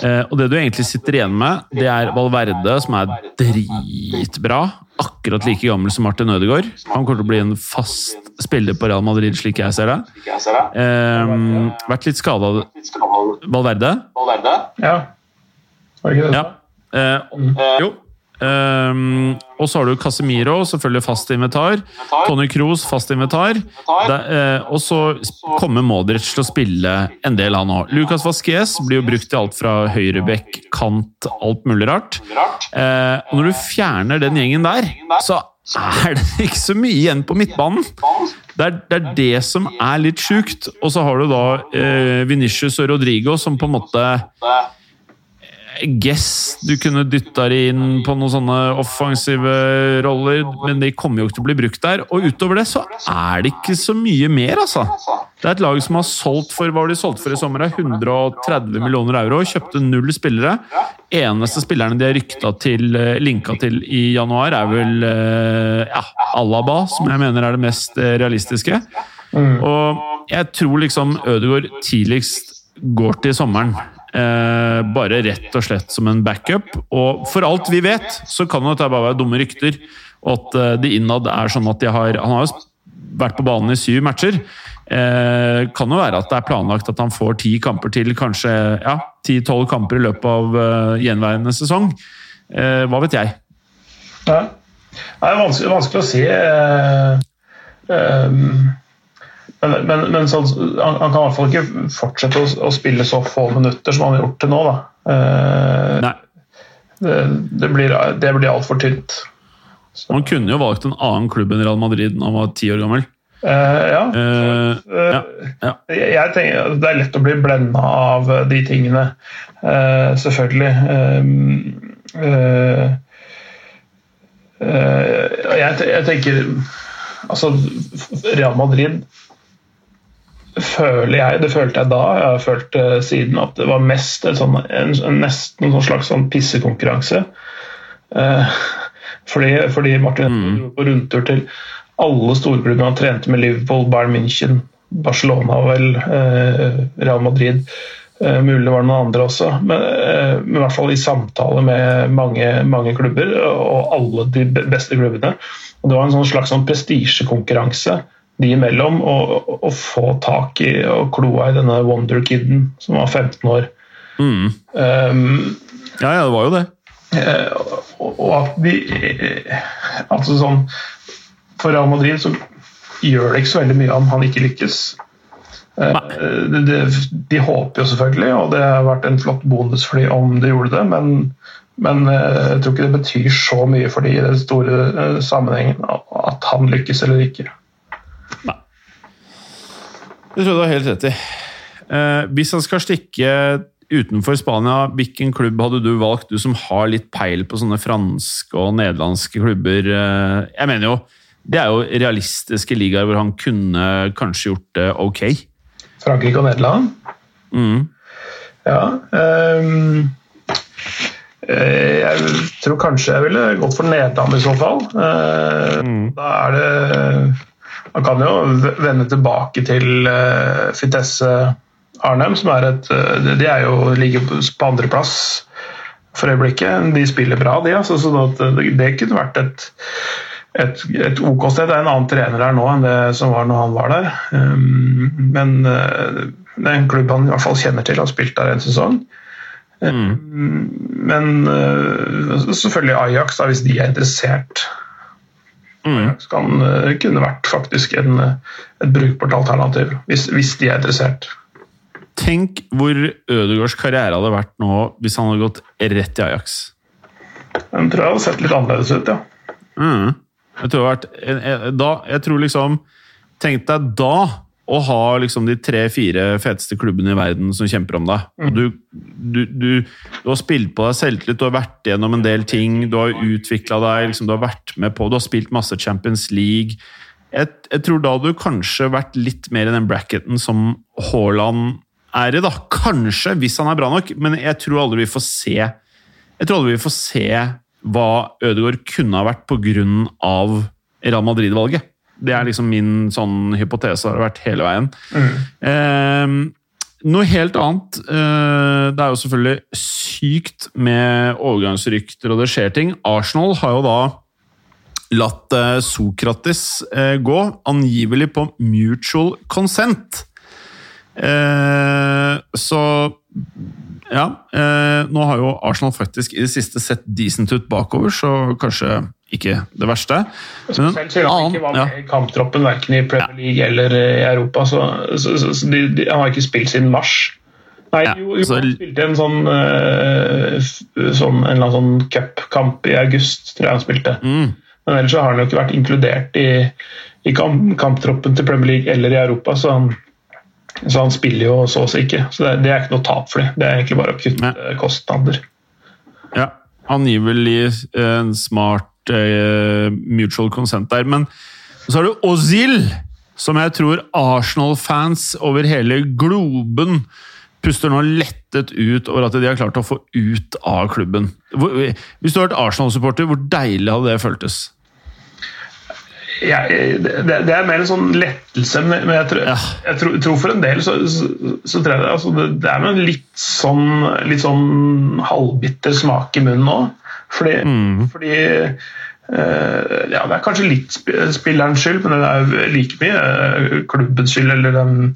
Eh, og det du egentlig sitter igjen med, det er Valverde, som er dritbra. Akkurat like gammel som Martin Ødegaard. Han kommer til å bli en fast spiller på Real Madrid, slik jeg ser det. Eh, vært litt skada Valverde. ja. Var det ikke det? Ja. Eh, jo. Ehm, og så har du Casemiro, selvfølgelig fast invitar. Tony Kroos, fast invitar. Det, uh, og så kommer Modric til å spille en del, han òg. Lucas Vasques blir jo brukt til alt fra høyrebekk, kant, alt mulig rart. Uh, og når du fjerner den gjengen der, så er det ikke så mye igjen på midtbanen. Det er, det er det som er litt sjukt. Og så har du da uh, Vinicius og Rodrigo som på en måte Guess du kunne dytta de inn på noen sånne offensive roller, men de kommer jo ikke til å bli brukt der. Og utover det så er det ikke så mye mer, altså. Det er et lag som har solgt for hva var de solgte for i sommer? 130 millioner euro. Kjøpte null spillere. Eneste spillerne de har rykta til, eh, linka til i januar, er vel eh, ja, Alaba, som jeg mener er det mest eh, realistiske. Og jeg tror liksom Ødegaard tidligst går til sommeren. Eh, bare rett og slett som en backup. Og for alt vi vet, så kan det bare være dumme rykter. Og at de det innad er sånn at de har Han har jo vært på banen i syv matcher. Eh, kan jo være at det er planlagt at han får ti kamper til, kanskje ja, ti-tolv kamper i løpet av uh, gjenværende sesong. Eh, hva vet jeg? Ja. Det er vanskelig, vanskelig å si. Uh, ehm, men men, men så, han, han kan i hvert fall ikke fortsette å, å spille så få minutter som han har gjort til nå. Da. Eh, det, det blir, det blir altfor tynt. Han kunne jo valgt en annen klubb enn Real Madrid når han var ti år gammel. Uh, ja. Uh, ja, ja. Jeg jeg tenker Det er lett å bli blenda av de tingene, eh, selvfølgelig. Eh, eh, jeg, jeg tenker Altså, Real Madrid føler jeg, det følte jeg da, jeg har følt det siden, at det var mest sånn, en, en, nesten en slags sånn pissekonkurranse. Eh, fordi, fordi Martin dro på rundtur til alle storklubbene han trente med Liverpool, Bayern München, Barcelona vel, eh, Real Madrid. Eh, mulig det var noen andre også, men, eh, men i hvert fall i samtale med mange, mange klubber, og alle de beste klubbene. Og det var en sånn slags sånn prestisjekonkurranse de imellom og, å få tak i og kloa i denne wonderkiden som var 15 år. Mm. Um, ja, ja, det var jo det. Eh, og og at de eh, altså sånn For Real Madrid så gjør det ikke så veldig mye om han ikke lykkes. De, det, det, de håper jo selvfølgelig, og det har vært en flott bonus for dem om de gjorde det, men, men eh, jeg tror ikke det betyr så mye for dem i den store eh, sammenhengen at han lykkes eller ikke. Det tror jeg du har helt rett i. Eh, hvis han skal stikke utenfor Spania, hvilken klubb hadde du valgt, du som har litt peil på sånne franske og nederlandske klubber? Eh, jeg mener jo, det er jo realistiske ligaer hvor han kunne kanskje gjort det ok. Frankrike og Nederland? Mm. Ja. Eh, jeg tror kanskje jeg ville gått for Nederland i så fall. Eh, Mm. Da er det Man kan jo vende tilbake til eh, Fitesse Arnhem, som er et eh, De er jo ligger på andreplass for øyeblikket. De spiller bra, de. Altså, så det, det kunne vært et, et, et OK sted. Det er en annen trener her nå enn det som var når han var der. Um, men eh, det er en klubb han i hvert fall kjenner til, har spilt der en sesong. Mm. men eh, selvfølgelig Ajax, da, hvis de er interessert. Ajax kan, eh, kunne vært faktisk en, eh, et brukbart alternativ, hvis, hvis de er interessert. Tenk hvor Ødegaards karriere hadde vært nå hvis han hadde gått rett i Ajax. Den tror jeg hadde sett litt annerledes ut, ja. Mm. Jeg tror en- da, Jeg tror liksom Tenk deg da å ha liksom de tre-fire feteste klubbene i verden som kjemper om deg. Og du, du, du, du har spilt på deg selvtillit, du har vært gjennom en del ting, du har utvikla deg, liksom, du har vært med på Du har spilt masse Champions League. Jeg, jeg tror da hadde du kanskje vært litt mer i den bracketen som Haaland er i, da. Kanskje, hvis han er bra nok, men jeg tror aldri vi får se Jeg tror aldri vi får se hva Ødegaard kunne ha vært pga. Real Madrid-valget. Det er liksom min sånn hypotese har vært hele veien. Eh, noe helt annet. Eh, det er jo selvfølgelig sykt med overgangsrykter, og det skjer ting. Arsenal har jo da latt eh, Sokrates eh, gå, angivelig på mutual consent. Eh, så ja. Eh, nå har jo Arsenal faktisk i det siste sett decent ut bakover, så kanskje ikke det verste. Men Selv siden han ikke var med i kamptroppen verken i Premier League eller i Europa. Så, så, så, så de, de, Han har ikke spilt siden mars. Nei, Ja, jo, jo, han spilte en sånn, eh, f- sånn En eller annen sånn cupkamp i august, tror jeg han spilte. Mm. Men ellers så har han jo ikke vært inkludert i, i kamp, kamptroppen til Premier League eller i Europa, så han, så han spiller jo så å si ikke. Så det, det er ikke noe tap for dem. Det er egentlig bare å kutte kostnader. Ja, angivelig eh, en smart eh, mutual consent der. Men så har du Ozil, som jeg tror Arsenal-fans over hele globen puster nå lettet ut over at de har klart å få ut av klubben. Hvis du har vært Arsenal-supporter, hvor deilig hadde det føltes? Ja, det, det er mer en sånn lettelse, men jeg, tror, jeg tror, tror for en del så, så, så tror jeg det, altså det, det er med en litt sånn, litt sånn halvbitter smak i munnen nå. Fordi, fordi Uh, ja, Det er kanskje litt sp- spillerens skyld, men det er like mye eh, klubbens skyld. eller den,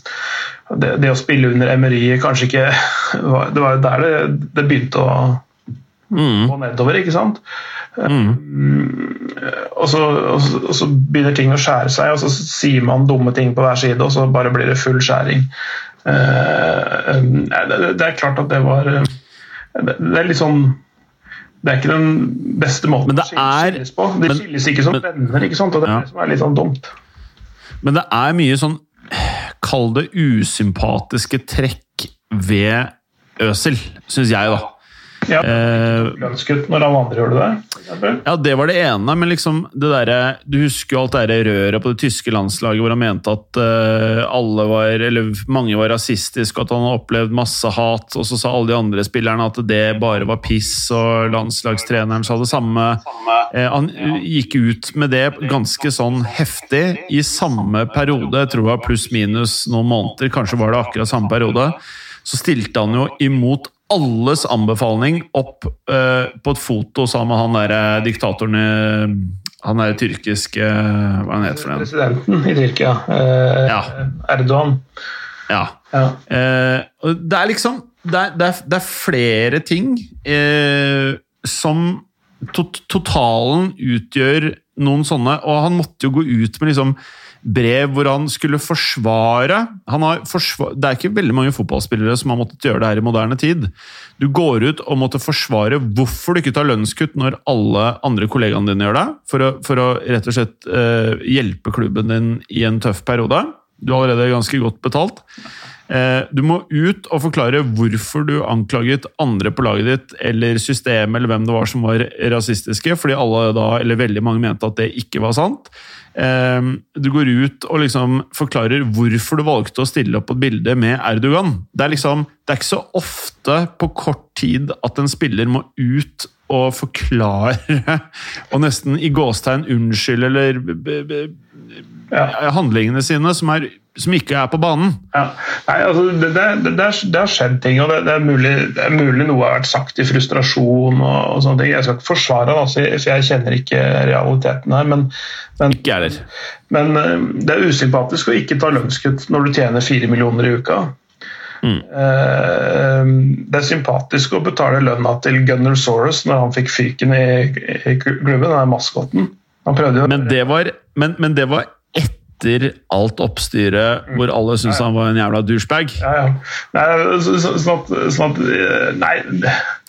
det, det å spille under Emery kanskje ikke var- Det var jo der det, det begynte å gå nedover, ikke sant? og, så, og, så, og så begynner ting å skjære seg, og så sier man dumme ting på hver side, og så bare blir det full skjæring. Uh, det, det er klart at det var Det, det er litt sånn Det er ikke den beste måten det å skilles på. De men- skilles ikke som men- venner, ikke sant? og det er Ja. det som er litt sånn dumt. Men det er mye sånn Kall det usympatiske trekk ved Øsel, syns jeg, da. Ja, Eh, Lønnskutt når alle andre gjør det. der? Ja, det var det ene, men liksom det der, Du husker jo alt det røret på det tyske landslaget hvor han mente at eh, alle var Eller mange var rasistiske, at han har opplevd masse hat, og så sa alle de andre spillerne at det bare var piss, og landslagstreneren sa det samme. Eh, han gikk ut med det ganske sånn heftig i samme periode, jeg tror var pluss-minus noen måneder, kanskje var det akkurat samme periode. Så stilte han jo imot alles anbefaling opp uh, på et foto sammen med han der eh, diktatoren i Han der tyrkiske Hva han heter for noe? Presidenten i Tyrkia, eh, Ja. Erdogan. Ja. Ja. Eh, det er liksom Det er, det er, det er flere ting eh, som tot, Totalen utgjør noen sånne Og han måtte jo gå ut med liksom brev hvor han skulle forsvare han har forsva, Det er ikke veldig mange fotballspillere som har måttet gjøre det her i moderne tid. Du går ut og måtte forsvare hvorfor du ikke tar lønnskutt når alle andre kollegaene dine gjør det, for å, for å rett og slett eh, hjelpe klubben din i en tøff periode. Du er allerede ganske godt betalt. Eh, du må ut og forklare hvorfor du anklaget andre på laget ditt eller systemet eller hvem det var som var rasistiske, fordi alle da, eller veldig mange mente at det ikke var sant. Eh, du går ut og liksom forklarer hvorfor du valgte å stille opp et bilde med Erdogan. Det er liksom, det er ikke så ofte på kort tid at en spiller må ut og forklare og nesten i gåstegn unnskylde eller Ja. handlingene sine som, er, som ikke er på banen. Ja. Nei, altså, det, det, det, det, har- skjedd ting, og det, er mulig, det er mulig noe har vært sagt i frustrasjon. og, og sånne ting. Jeg skal ikke forsvare det, altså, for jeg kjenner ikke realiteten her. Men, men, Ikke heller. men eh, det er usympatisk å ikke ta lønnskutt når du tjener fire millioner i uka. Mm. Eh, Det er sympatisk å betale lønna til Gunnar Soros når han fikk fyken i, klubben, den maskotten. Men det var, men, men det var etter alt oppstyret hvor alle syntes han var en jævla douchebag. ja, ja. Nei, så, så, sånn at, sånn at eh, Nei,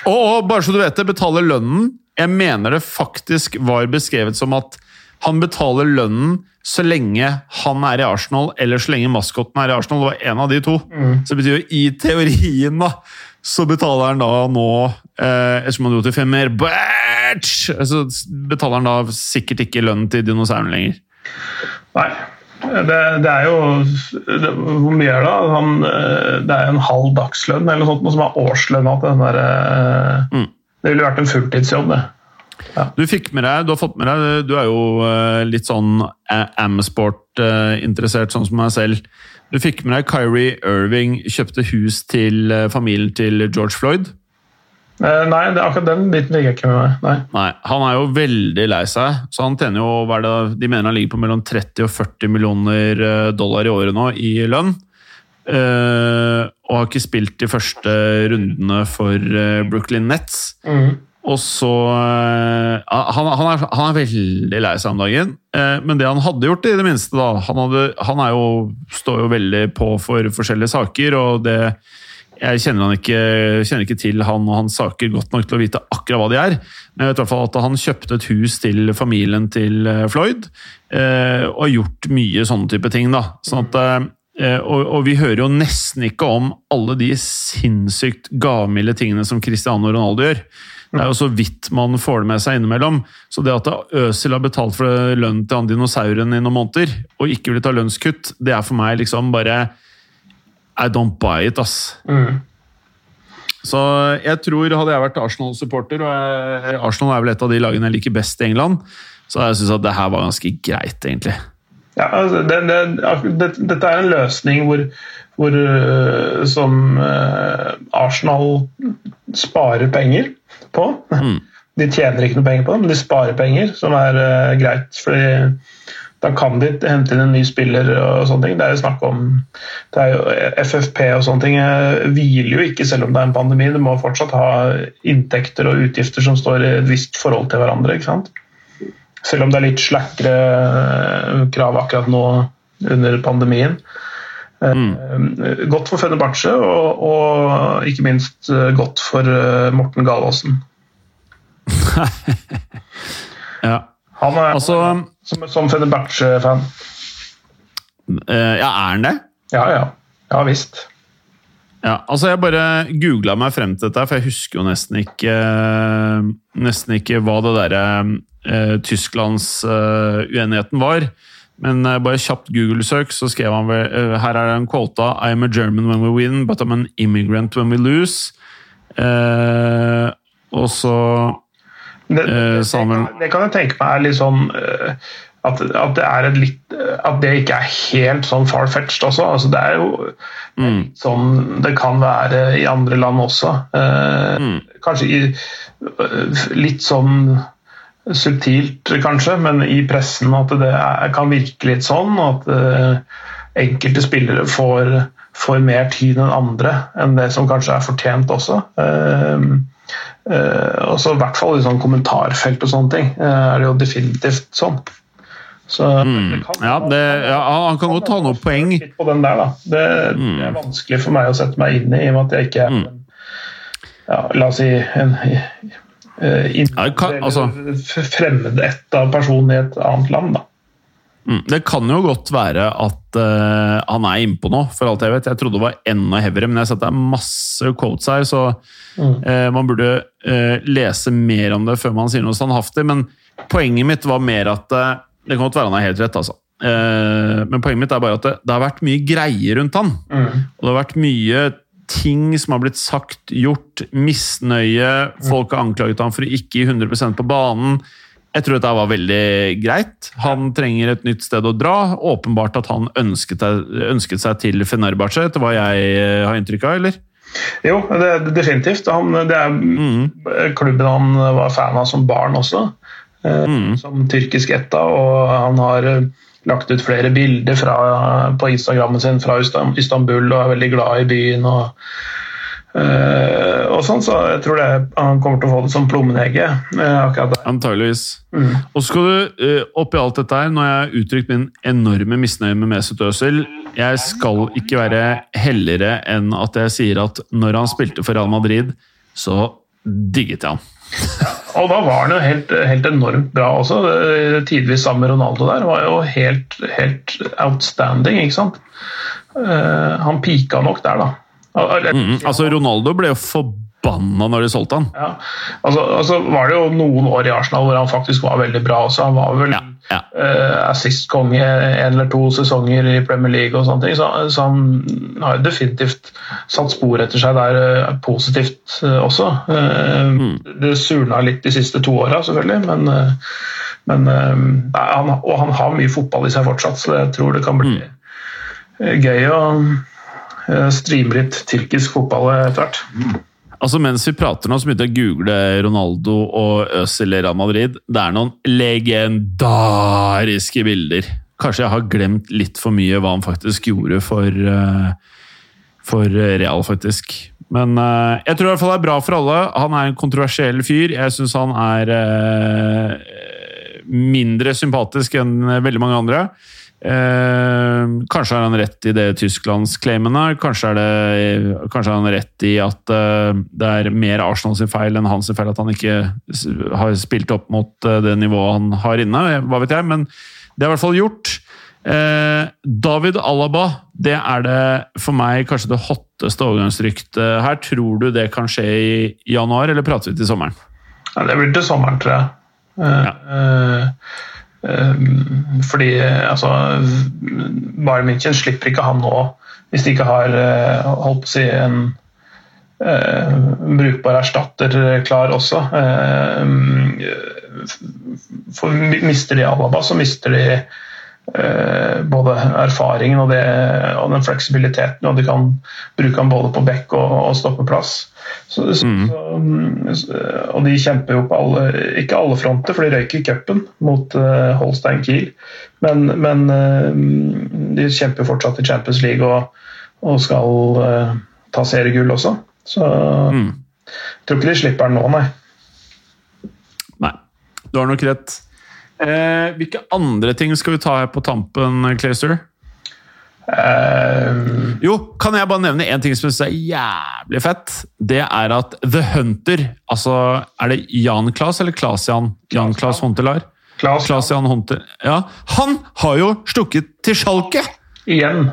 Og, og bare så du vet det, betaler lønnen Jeg mener det faktisk var beskrevet som at han betaler lønnen så lenge han er i Arsenal, eller så lenge maskotten er i Arsenal. Det var en av de to. Så det betyr jo i teorien, da, så betaler han da nå eh, Ettersom han dro til femmer så betaler han da sikkert ikke lønnen til dinosauren lenger. Nei. Det, det er jo det, Hvor mye er det? Han, eh, det er en halv dagslønn eller noe sånt, noe som er årslønna til den der eh, Mm. Det ville vært en fulltidsjobb, det. Du fikk med deg, du har fått med deg, du er jo eh, litt sånn Amsport-interessert, sånn som meg selv. Du fikk med deg Kyrie Irving kjøpte hus til familien til George Floyd. Eh, Nei, akkurat den biten ligger ikke med meg. Nei. Nei, Han er jo veldig lei seg, så han tjener jo hva det, De mener han ligger på mellom 30 og 40 millioner eh, dollar i året nå i lønn. Uh, og har ikke spilt de første rundene for uh, Brooklyn Nets. Mm. Og så uh, han, han, er, han er veldig lei seg om dagen, men det han hadde gjort, i det minste da, Han, hadde, han er jo, står jo veldig på for forskjellige saker, og det jeg kjenner, ikke, kjenner ikke til han og hans saker godt nok til å vite akkurat hva de er. Men jeg vet i hvert fall at han kjøpte et hus til familien til eh, Floyd, eh, og har gjort mye sånne type ting. da. Sånn at, eh, og, og vi hører jo nesten ikke om alle de sinnssykt gavmilde tingene som Cristiano Ronaldo gjør. Det er jo så vidt man får det med seg innimellom. Så det at Øsil har betalt for lønnen til han dinosauren i noen måneder, og ikke vil ta lønnskutt, det er for meg liksom bare I don't buy it, ass. Mm. Så jeg tror, hadde jeg vært Arsenal-supporter, og jeg, Arsenal er vel et av de lagene jeg liker best i England, så jeg syntes at det her var ganske greit, egentlig. Ja, altså, det, det, det, dette er en løsning hvor, hvor øh, som øh, Arsenal sparer penger på. Mm. De tjener ikke noe penger på det, men de sparer penger, som er øh, greit. fordi da kan de hente inn en ny spiller og sånne ting. Det er jo snakk om det jo FFP og sånne ting eh, hviler jo ikke selv om det er en pandemi. Du må fortsatt ha inntekter og utgifter som står i et visst forhold til hverandre. ikke sant? Selv om det er litt slakkere eh, krav akkurat nå under pandemien. Mm. Godt for Fenerbahçe, og, og ikke minst eh, godt for eh, Morten Galaasen. Ja, Han er altså som, som Fenerbahçe-fan. eh, Ja, er han det? Ja, ja. Ja visst. Ja, altså Jeg bare googla meg frem til dette, for jeg husker jo nesten ikke Nesten ikke hva det derre eh, Tysklands eh, var. Men eh, bare kjapt Google-søk, så skrev han vel eh, Her er det en quota I am a German when we win, but I'm an immigrant when we lose. Eh, og så Det, det, sa han det kan jeg tenke meg er eh, at, at, det er et litt, at det ikke er helt sånn far-fetched også. Altså, det er jo mm, sånn det kan være i andre land også. Eh, mm, Kanskje i, eh, litt sånn subtilt, kanskje, men i pressen at det er, kan virke litt sånn. At eh, enkelte spillere får, får mer tid enn andre enn det som kanskje er fortjent også. Eh, eh, og så I hvert fall i sånn kommentarfelt og sånne ting uh, er det jo definitivt sånn. Så mm. Ja, det, ja, han kan godt ta noen poeng. På den der, da. Det, det er vanskelig for meg å sette meg inn i, i og med at jeg ikke er Mm. ja, La oss si en uh, Ja, kan- altså- eller f- fremmedætta person i et annet land. da. Mm. Det kan jo godt være at uh, han er innpå nå, for alt jeg vet. Jeg trodde det var enda heavyere, men jeg har sett det er masse quotes her, så mm. uh, man burde uh, lese mer om det før man sier noe standhaftig. Men poenget mitt var mer at Det kan godt være han har helt rett, altså. men poenget mitt er bare at det, det har vært mye greier rundt han. Mm. Og det har vært mye ting som har blitt sagt, gjort, misnøye. Folk har anklaget ham for å ikke gi 100% på banen. Jeg tror dette var veldig greit. Han trenger et nytt sted å dra. Åpenbart at han ønsket, ønsket seg til Fenerbahçe, etter hva jeg eh, har inntrykk av, eller? Jo, det, definitivt. Han, det er mm. klubben han var fan av som barn også. Eh, mm. Som tyrkisk etta, og han har eh, lagt ut flere bilder fra, på Instagrammen sin fra Istanbul og er veldig glad i byen. og Uh, og sånn, så jeg tror det, han kommer til å få det som plommenegget. Uh, Antageligvis. Mm. Og så skal du uh, oppi alt dette her, når jeg har uttrykt min enorme misnøye med Mesut Özil Jeg skal ikke være helligere enn at jeg sier at når han spilte for Real Madrid, så digget jeg han. og da var han jo helt, helt enormt bra også. Tidvis sammen med Ronaldo der. Var jo helt, helt outstanding, ikke sant. han pika nok der, da. Mm, altså Ronaldo ble jo forbanna når de solgte han. Ja, altså, altså, var det jo noen år i Arsenal hvor han faktisk var veldig bra. også. Han var vel ja, ja. Uh, assist-konge en eller to sesonger i Premier League, og sånne ting, så, så han har definitivt satt spor etter seg der uh, positivt uh, også. Mm. Det surna litt de siste to åra, selvfølgelig, men, men han, Og han har mye fotball i seg fortsatt, så jeg tror det kan bli mm. gøy å streame litt tyrkisk fotball etter hvert. Altså Mens vi prater nå, så begynte jeg å google Ronaldo og Øzil i Real Madrid. Det er noen legendariske bilder. Kanskje jeg har glemt litt for mye hva han faktisk gjorde for, uh, for Real, faktisk. Men jeg tror i hvert fall det er bra for alle. Han er en kontroversiell fyr. Jeg syns han er mindre sympatisk enn veldig mange andre. Eh, kanskje har han rett i det Tysklandsclaimene. Kanskje, er kanskje har han rett i at eh, det er mer Arsenal sin feil enn hans feil at han ikke har spilt opp mot eh, det nivået han har inne. Hva vet jeg, men det er i hvert fall gjort. Eh, David Alaba, det er det for meg kanskje det hotteste overgangsryktet her. Tror du det kan skje i januar, eller prater vi til sommeren? Ja, det blir til sommeren, tror jeg. Eh, ja. Eh, fordi altså, Bayern München slipper ikke han nå, hvis de ikke har eh, holdt på å si en brukbar erstatter klar også. For mister de Alaba, så mister de både erfaringen og, det, og, den fleksibiliteten, og de kan bruke han både på bekk og, og stoppeplass. Så, mm. så, og de kjemper jo på alle, ikke alle fronter, for de røyker i cupen mot uh, Holstein Kiel. Men, men uh, de kjemper fortsatt i Champions League og, og skal uh, ta seriegull også. Så mm. jeg tror ikke de slipper den nå, nei. Nei, du har nok rett. Eh, hvilke andre ting skal vi ta her på tampen, Clayster? Uh, jo, kan jeg bare nevne én ting som jeg synes er jævlig fett? Det er at The Hunter Altså, er det Jan Klas eller Klas-Jan? Jan Klas Hontelar? Klas Jan Honter. Ja, han har jo stukket til Schalke! Igjen.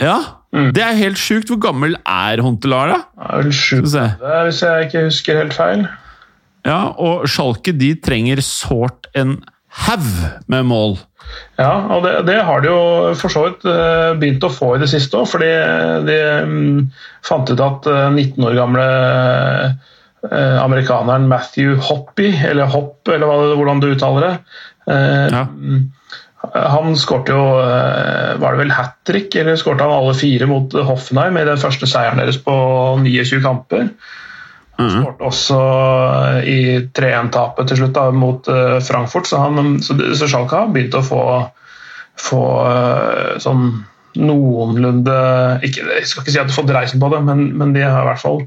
Ja, mm. Det er helt sjukt. Hvor gammel er Hontelar, da? Ja, hvis jeg ikke husker helt feil. Ja, og Schalke de trenger sårt en haug med mål. Ja, og det, det, har de jo for så vidt eh, begynt å få i det siste òg. Fordi de mm, fant ut at 19 eh, år gamle eh, amerikaneren Matthew Hoppy, eller Hopp, eller hvordan du uttaler det ja. Han skårte jo Var det vel hat trick, eller skårte han alle fire mot Hoffenheim i den første seieren deres på 29 kamper? Mm. Skåret også i 3-1-tapet til slutt da, mot uh, Frankfurt. Så, han, så, så Schalke har begynt å få, få uh, sånn noenlunde ikke, Jeg skal ikke si at de har fått reisen på det, men, men, de har i hvert fall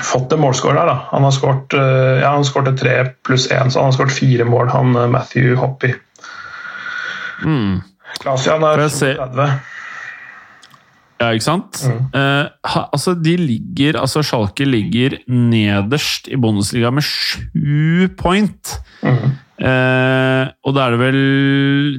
fått en målscore der. Da. Han har skåret ja, tre pluss én, så han har skåret fire mål, han Matthew Hoppy. Mm. Klasian er 30. Ja, ikke sant? Eh, ha, altså, de ligger Altså, Schalke ligger nederst i Bundesliga med sju point. Eh, og da er det vel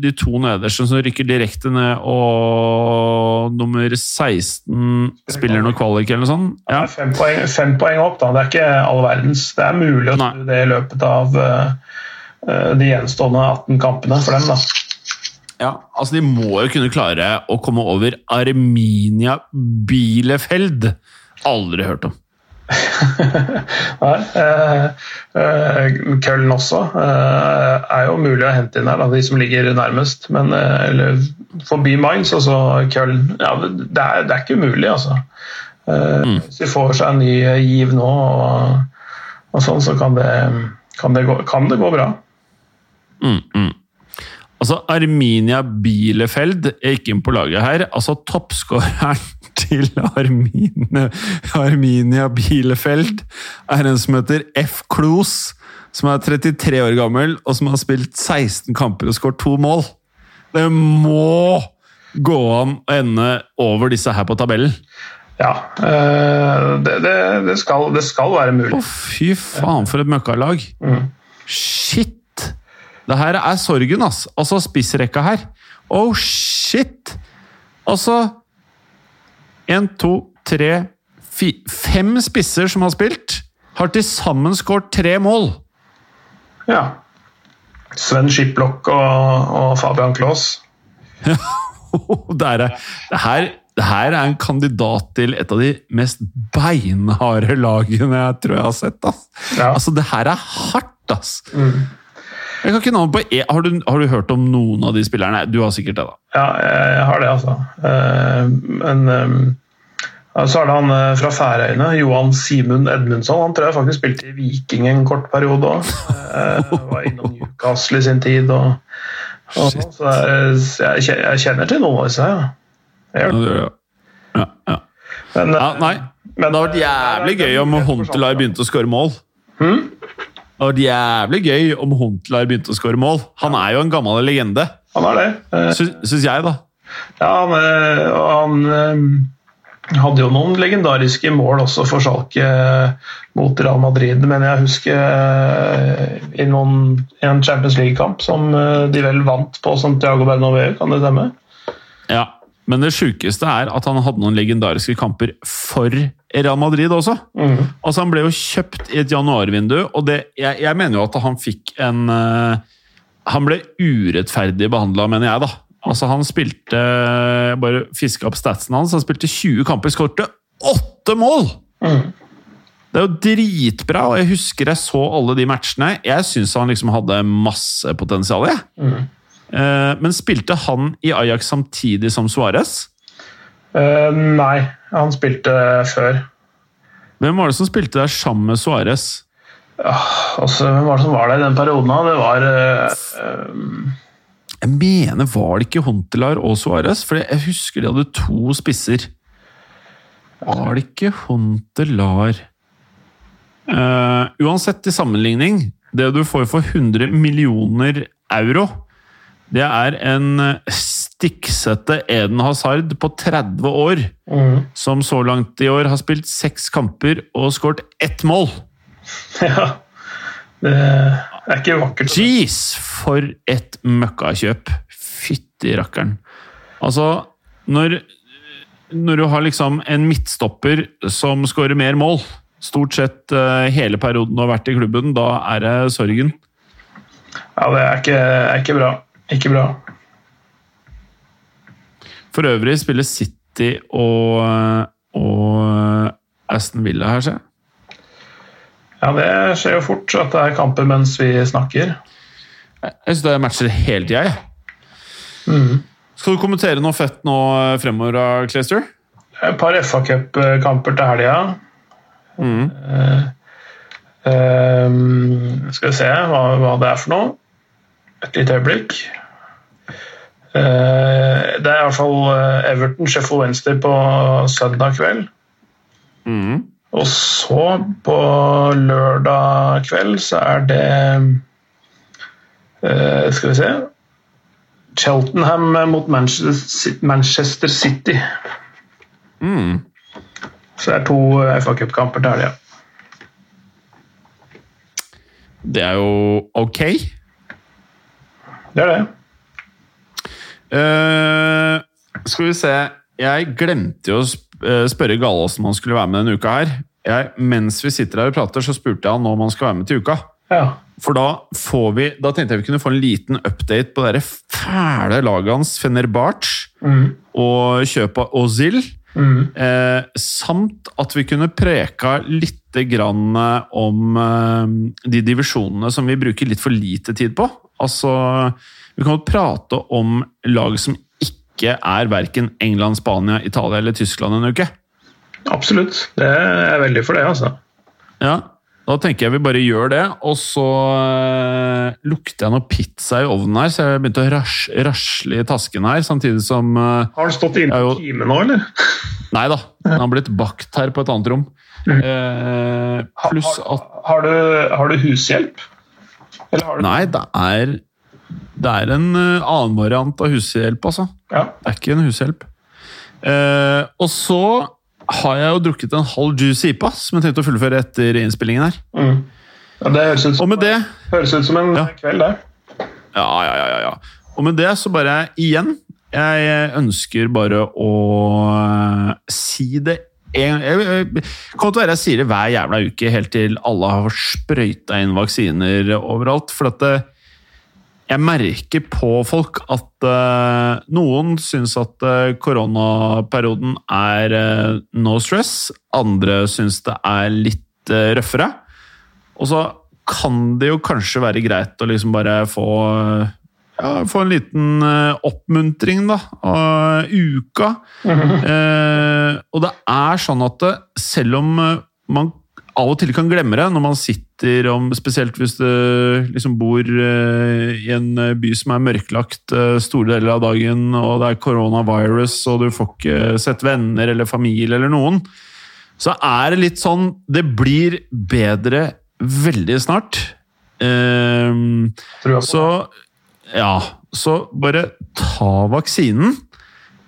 de to nederste som rykker direkte ned, og nummer 16 spiller noe kvalik eller noe sånt. Ja. fem poeng, fem poeng opp, da. Det er ikke all verdens. Det er mulig å snu det i løpet av eh, eh, de gjenstående 18 kampene for dem, da. Ja, altså De må jo kunne klare å komme over Arminia Bielefeld. Aldri hørt om. Nei, eh, eh, Köln også eh, er jo mulig å hente inn her, da, de som ligger nærmest. Men eh, eller, forbi Mainz, altså Køllen ja, det, er, det er ikke umulig, altså. Eh, Hvis de får seg en ny giv nå, og, og sånn, så kan det, kan det, gå, kan det gå bra. Mm, mm. Altså, Arminia Bielefeld Jeg gikk inn på laget her. Altså, Toppskåreren til Arminia, Arminia Bielefeld er en som heter F. Klos, som er 33 år gammel og som har spilt 16 kamper og skåret to mål. Det må gå an å ende over disse her på tabellen. Ja, Øh, det, det, det, skal, det skal være mulig. Å, fy faen, for et møkkalag! Mm. Det her er sorgen, ass. Altså spissrekka her. Oh, shit! Altså Én, to, tre, fi, fem spisser som har spilt, har til sammen skåret tre mål. Ja. Sven Skiplock og, og Fabian Klaas. det, er, det, her, det her er en kandidat til et av de mest beinharde lagene jeg tror jeg har sett. Ass. Ja. Altså, det her er hardt, ass! Jeg kan ikke navnet på e har, du, har du hørt om noen av de spillerne? Du har sikkert det, da. Ja, jeg, har det, altså. Eh, men eh, så er det han eh, fra Færøyene, Johan Simund Edmundsson. Han tror jeg faktisk spilte i Viking en kort periode òg. var innom Newcastle i sin tid. Og, og, Shit. så jeg, jeg, kjenner til noen av disse. Ja. Jeg gjør det. Ja, ja. Men, Ja, nei. men- Det hadde vært jævlig gøy om Huntelaar begynte å skåre mål. Hmm? Det hadde vært jævlig gøy om Huntelaar begynte å skåre mål. Han er jo en gammel legende, Han er det. Eh, syns jeg, da. Ja, han, eh, han eh, hadde jo noen legendariske mål også for Schalke mot Real Madrid, men jeg husker i noen, en Champions League-kamp som de vel vant på Santiago Bernabeu, kan det stemme? Ja. Men det sjukeste er at han hadde noen legendariske kamper for Real Madrid også. Altså Han ble jo kjøpt i et januarvindu, og det, jeg, jeg mener jo at han fikk en uh, Han ble urettferdig behandla, mener jeg, da. Altså Han spilte Jeg bare fiska opp statsen hans. Han spilte 20 kamper, skårte åtte mål! Det er jo dritbra, og jeg husker jeg så alle de matchene. Jeg syns han liksom hadde masse potensial. jeg. Eh, Men spilte han i Ajax samtidig som Suárez? Uh, nei, han spilte før. Hvem var det som spilte der sammen med Suárez? Altså, hvem var det som var der i den perioden? Det var eh, eh, Jeg mener, var det ikke Hontelar og Suárez? For jeg husker de hadde to spisser. Var det ikke Hontelar uh, Uansett til sammenligning, det du får for 100 millioner euro, det er en stikksette Eden Hazard på 30 år, som så langt i år har spilt seks kamper og skåret ett mål. Ja. Det er ikke vakkert. Jeez, for et møkkakjøp! Fytti rakkeren. Altså, når, når du har liksom en midtstopper som skårer mer mål, stort sett eh, hele perioden du har vært i klubben, da er det sorgen. Ja, det er ikke, er ikke bra. Ikke bra. For øvrig spiller City og, og Aston Villa her, ser. Ja, det skjer jo fort at det er kamper mens vi snakker. Jeg syns det er matcher hele tida, jeg. Skal du kommentere noe fett nå eh, fremover, da, Clayster? Et par FA Cup-kamper til helga. Eh, eh, skal vi se hva, hva det er for noe. Et lite øyeblikk. Eh, det er i hvert fall eh, Everton Sheffield Wednesday på søndag kveld. Og så på lørdag kveld så er det uh, Skal vi se Cheltenham mot Manchester City. Mm. Så det er to FA Cup-kamper til helga. Det er jo ok. Det er det. Eh, skal vi se Jeg glemte jo å eh, spørre Galås om han skulle være med denne uka her. Jeg, mens vi sitter her og prater, så spurte jeg han om han skal være med til uka. Ja. For da får vi Da tenkte jeg vi kunne få en liten update på det fæle laget hans, Fenerbahçe, Mm. og kjøpet av Ozil. Mm. Eh, samt at vi kunne preka litt grann om eh, de divisjonene som vi bruker litt for lite tid på. Altså, vi kan jo prate om lag som ikke er verken England, Spania, Italia eller Tyskland en uke. Absolutt. Det er jeg veldig for det, altså. Ja, Da tenker jeg vi bare gjør det, og så eh, lukter jeg noe pizza i ovnen her, så jeg begynte å ras rasle i tasken her, samtidig som eh, Har den stått inne i jo. på time nå, eller? Nei da, den har blitt bakt her på et annet rom. Eh, pluss at Har du, har du hushjelp? Eller har du Nei, det er Det er en eh, annen variant av hushjelp, altså. Ja. Det er ikke en hushjelp. Eh, og så har jeg jo drukket en halv juice IPA, som jeg tenkte å fullføre etter innspillingen her. Mm. ja det høres ut som, det høres ut som en Ja. kveld, det. Ja, ja, ja, ja, ja. Og med det så bare igjen Jeg ønsker bare å eh, si det en, jeg, jeg, kommer til å være jeg sier det hver jævla uke helt til alle har sprøyta inn vaksiner overalt. For at det, jeg merker på folk at uh, noen syns at eh, koronaperioden er uh, no stress. Andre syns det er litt eh, røffere. Og så kan det jo kanskje være greit å liksom bare få ja, få en liten uh, oppmuntring da, av uka. Uh, og det er sånn at det, selv om eh, man av og til kan glemme det, når man sitter om, spesielt hvis du liksom bor eh, i en eh, by som er mørklagt eh, store deler av dagen, og det er koronavirus, og du får ikke sett venner eller familie eller noen, så er det litt sånn Det blir bedre veldig snart. Eh, så ja, så bare ta vaksinen.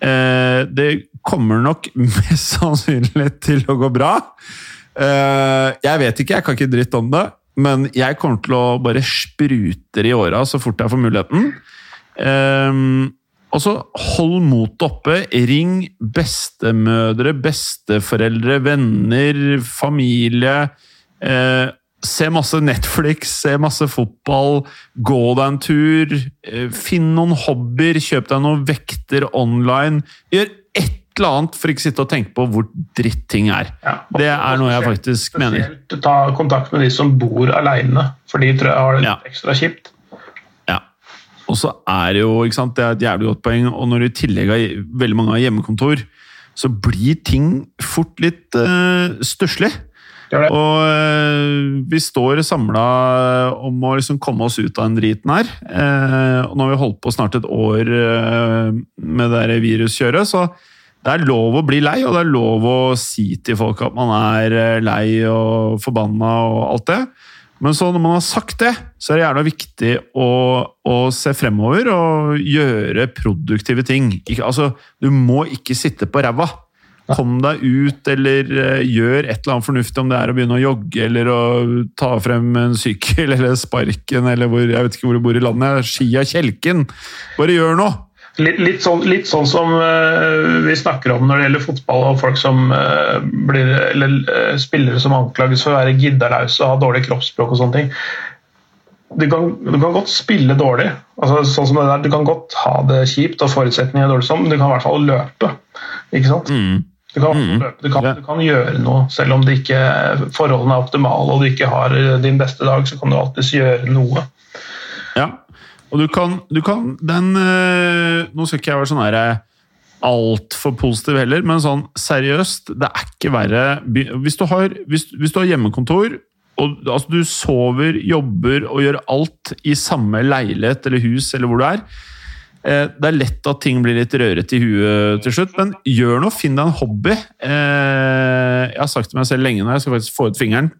Eh, det kommer nok mest sannsynlig til å gå bra. Eh, jeg vet ikke, jeg kan ikke dritt om det, men jeg kommer til å bare sprute i åra så fort jeg får muligheten. Eh, og så hold motet oppe. Ring bestemødre, besteforeldre, venner, familie. Eh, Se masse Netflix, se masse fotball, gå deg en tur. eh, Finn noen hobbyer, kjøp deg noen vekter online. Gjør et eller annet for ikke sitte og tenke på hvor dritt ting er. Ja. Det er noe jeg faktisk mener. Spesielt ta kontakt med de som bor alene, for de tror jeg har det Ja. ekstra kjipt. Ja. Og så er det jo, ikke sant, det er et jævlig godt poeng, og når du i tillegg har veldig mange har hjemmekontor, så blir ting fort litt uh, stusslig. Gjør det. Og eh, vi står samla om å liksom komme oss ut av den driten her. Eh, og nå har vi holdt på snart et år eh, med det viruskjøret, så det er lov å bli lei, og det er lov å si til folk at man er lei og forbanna og alt det. Men når man har sagt det, så er det gjerne viktig å, å se fremover og gjøre produktive ting. Ikke, altså, du må ikke sitte på ræva. Kom deg ut, eller eh, gjør et eller annet fornuftig, om det er å begynne å jogge, eller å ta frem en sykkel, eller sparken, eller hvor, jeg vet ikke hvor du bor i landet. Skia kjelken. Bare gjør noe! Litt, litt, sånn, litt sånn som uh, vi snakker om når det gjelder fotball og folk som uh, blir, eller uh, spillere som anklages for å være giddalause og ha dårlig kroppsspråk og sånne ting. Du kan, du kan godt spille dårlig, altså, sånn som det der, du kan godt ha det kjipt og forutsetninger er dårlige men du kan i hvert fall løpe. Ikke sant? Mm. Du kan, Mm. du, kan, du kan gjøre noe, selv om det ikke, forholdene er optimale og du ikke har din beste dag, så kan du alltids gjøre noe. Ja. Og du kan, du kan den eh, Nå skal ikke jeg være sånn her eh, altfor positiv heller, men sånn seriøst, det er ikke verre Hvis du har, hvis, hvis du har hjemmekontor, og altså, du sover, jobber og gjør alt i samme leilighet eller hus eller hvor du er eh, Det er lett at ting blir litt rørete i huet til slutt, men gjør noe. Finn deg en hobby. Eh, Jeg har sagt til meg selv lenge nå, jeg skal faktisk få ut fingeren.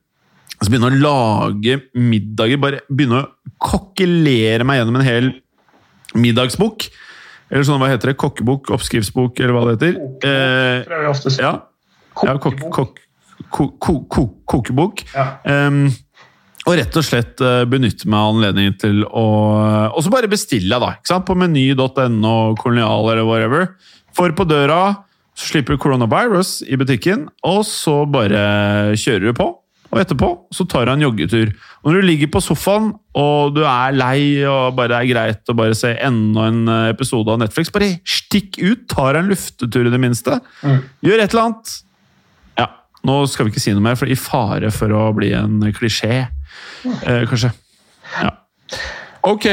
Så begynne å lage middager. Bare begynne å kokkelere meg gjennom en hel middagsbok. Eller sånn, hva heter det? Kokkebok? Oppskriftsbok, eller hva det heter. Eh, tror jeg vi ofte sier. ja. ja kok, kok, ko, ko, ko, kokebok. Ja. Em, og rett og slett eh, benytte meg av anledningen til å Og så bare bestille, da. ikke sant? På meny.no, Kolonial eller whatever. For på døra så slipper coronavirus i butikken, og så bare kjører du på. Og etterpå så tar du en joggetur. Og når du ligger på sofaen og du er lei og bare er greit å bare se enda en eh, episode av Netflix, bare stikk ut! Tar en luftetur i det minste. Mm. Gjør et eller annet. Ja, nå skal vi ikke si noe mer, for i fare for å bli en klisjé, eh, kanskje. Ja. Ok,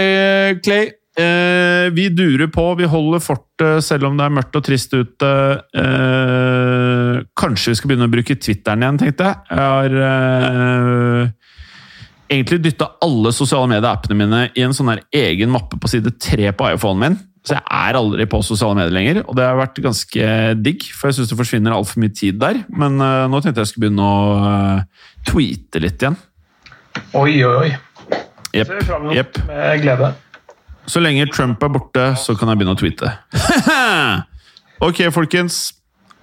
Clay. Eh, vi durer på, vi holder fortet selv om det er mørkt og trist ute. Eh, kanskje vi skal begynne å bruke Twitteren igjen, tenkte jeg. Jeg har eh, egentlig dytta alle sosiale medier-appene mine i en sånn her egen mappe på side tre på iPhonen min. Så jeg er aldri på sosiale medier lenger, og det har vært ganske digg. For jeg syns det forsvinner altfor mye tid der. Men eh, nå tenkte jeg skulle begynne å eh, tweete litt igjen. Oi, oi, oi. Yep. Ser fram mot jepp. med glede. Så lenge Trump er borte, så kan jeg begynne å tweete. ok, folkens.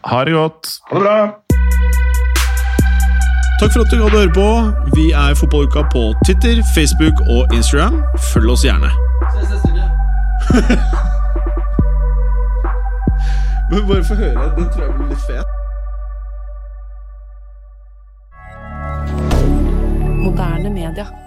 Ha det godt. Ha det bra. Takk for at du hadde høre på. Vi er Fotballuka på Twitter, Facebook og Instagram. Følg oss gjerne. Men bare få høre. Den tror jeg blir litt fet. Moderne media.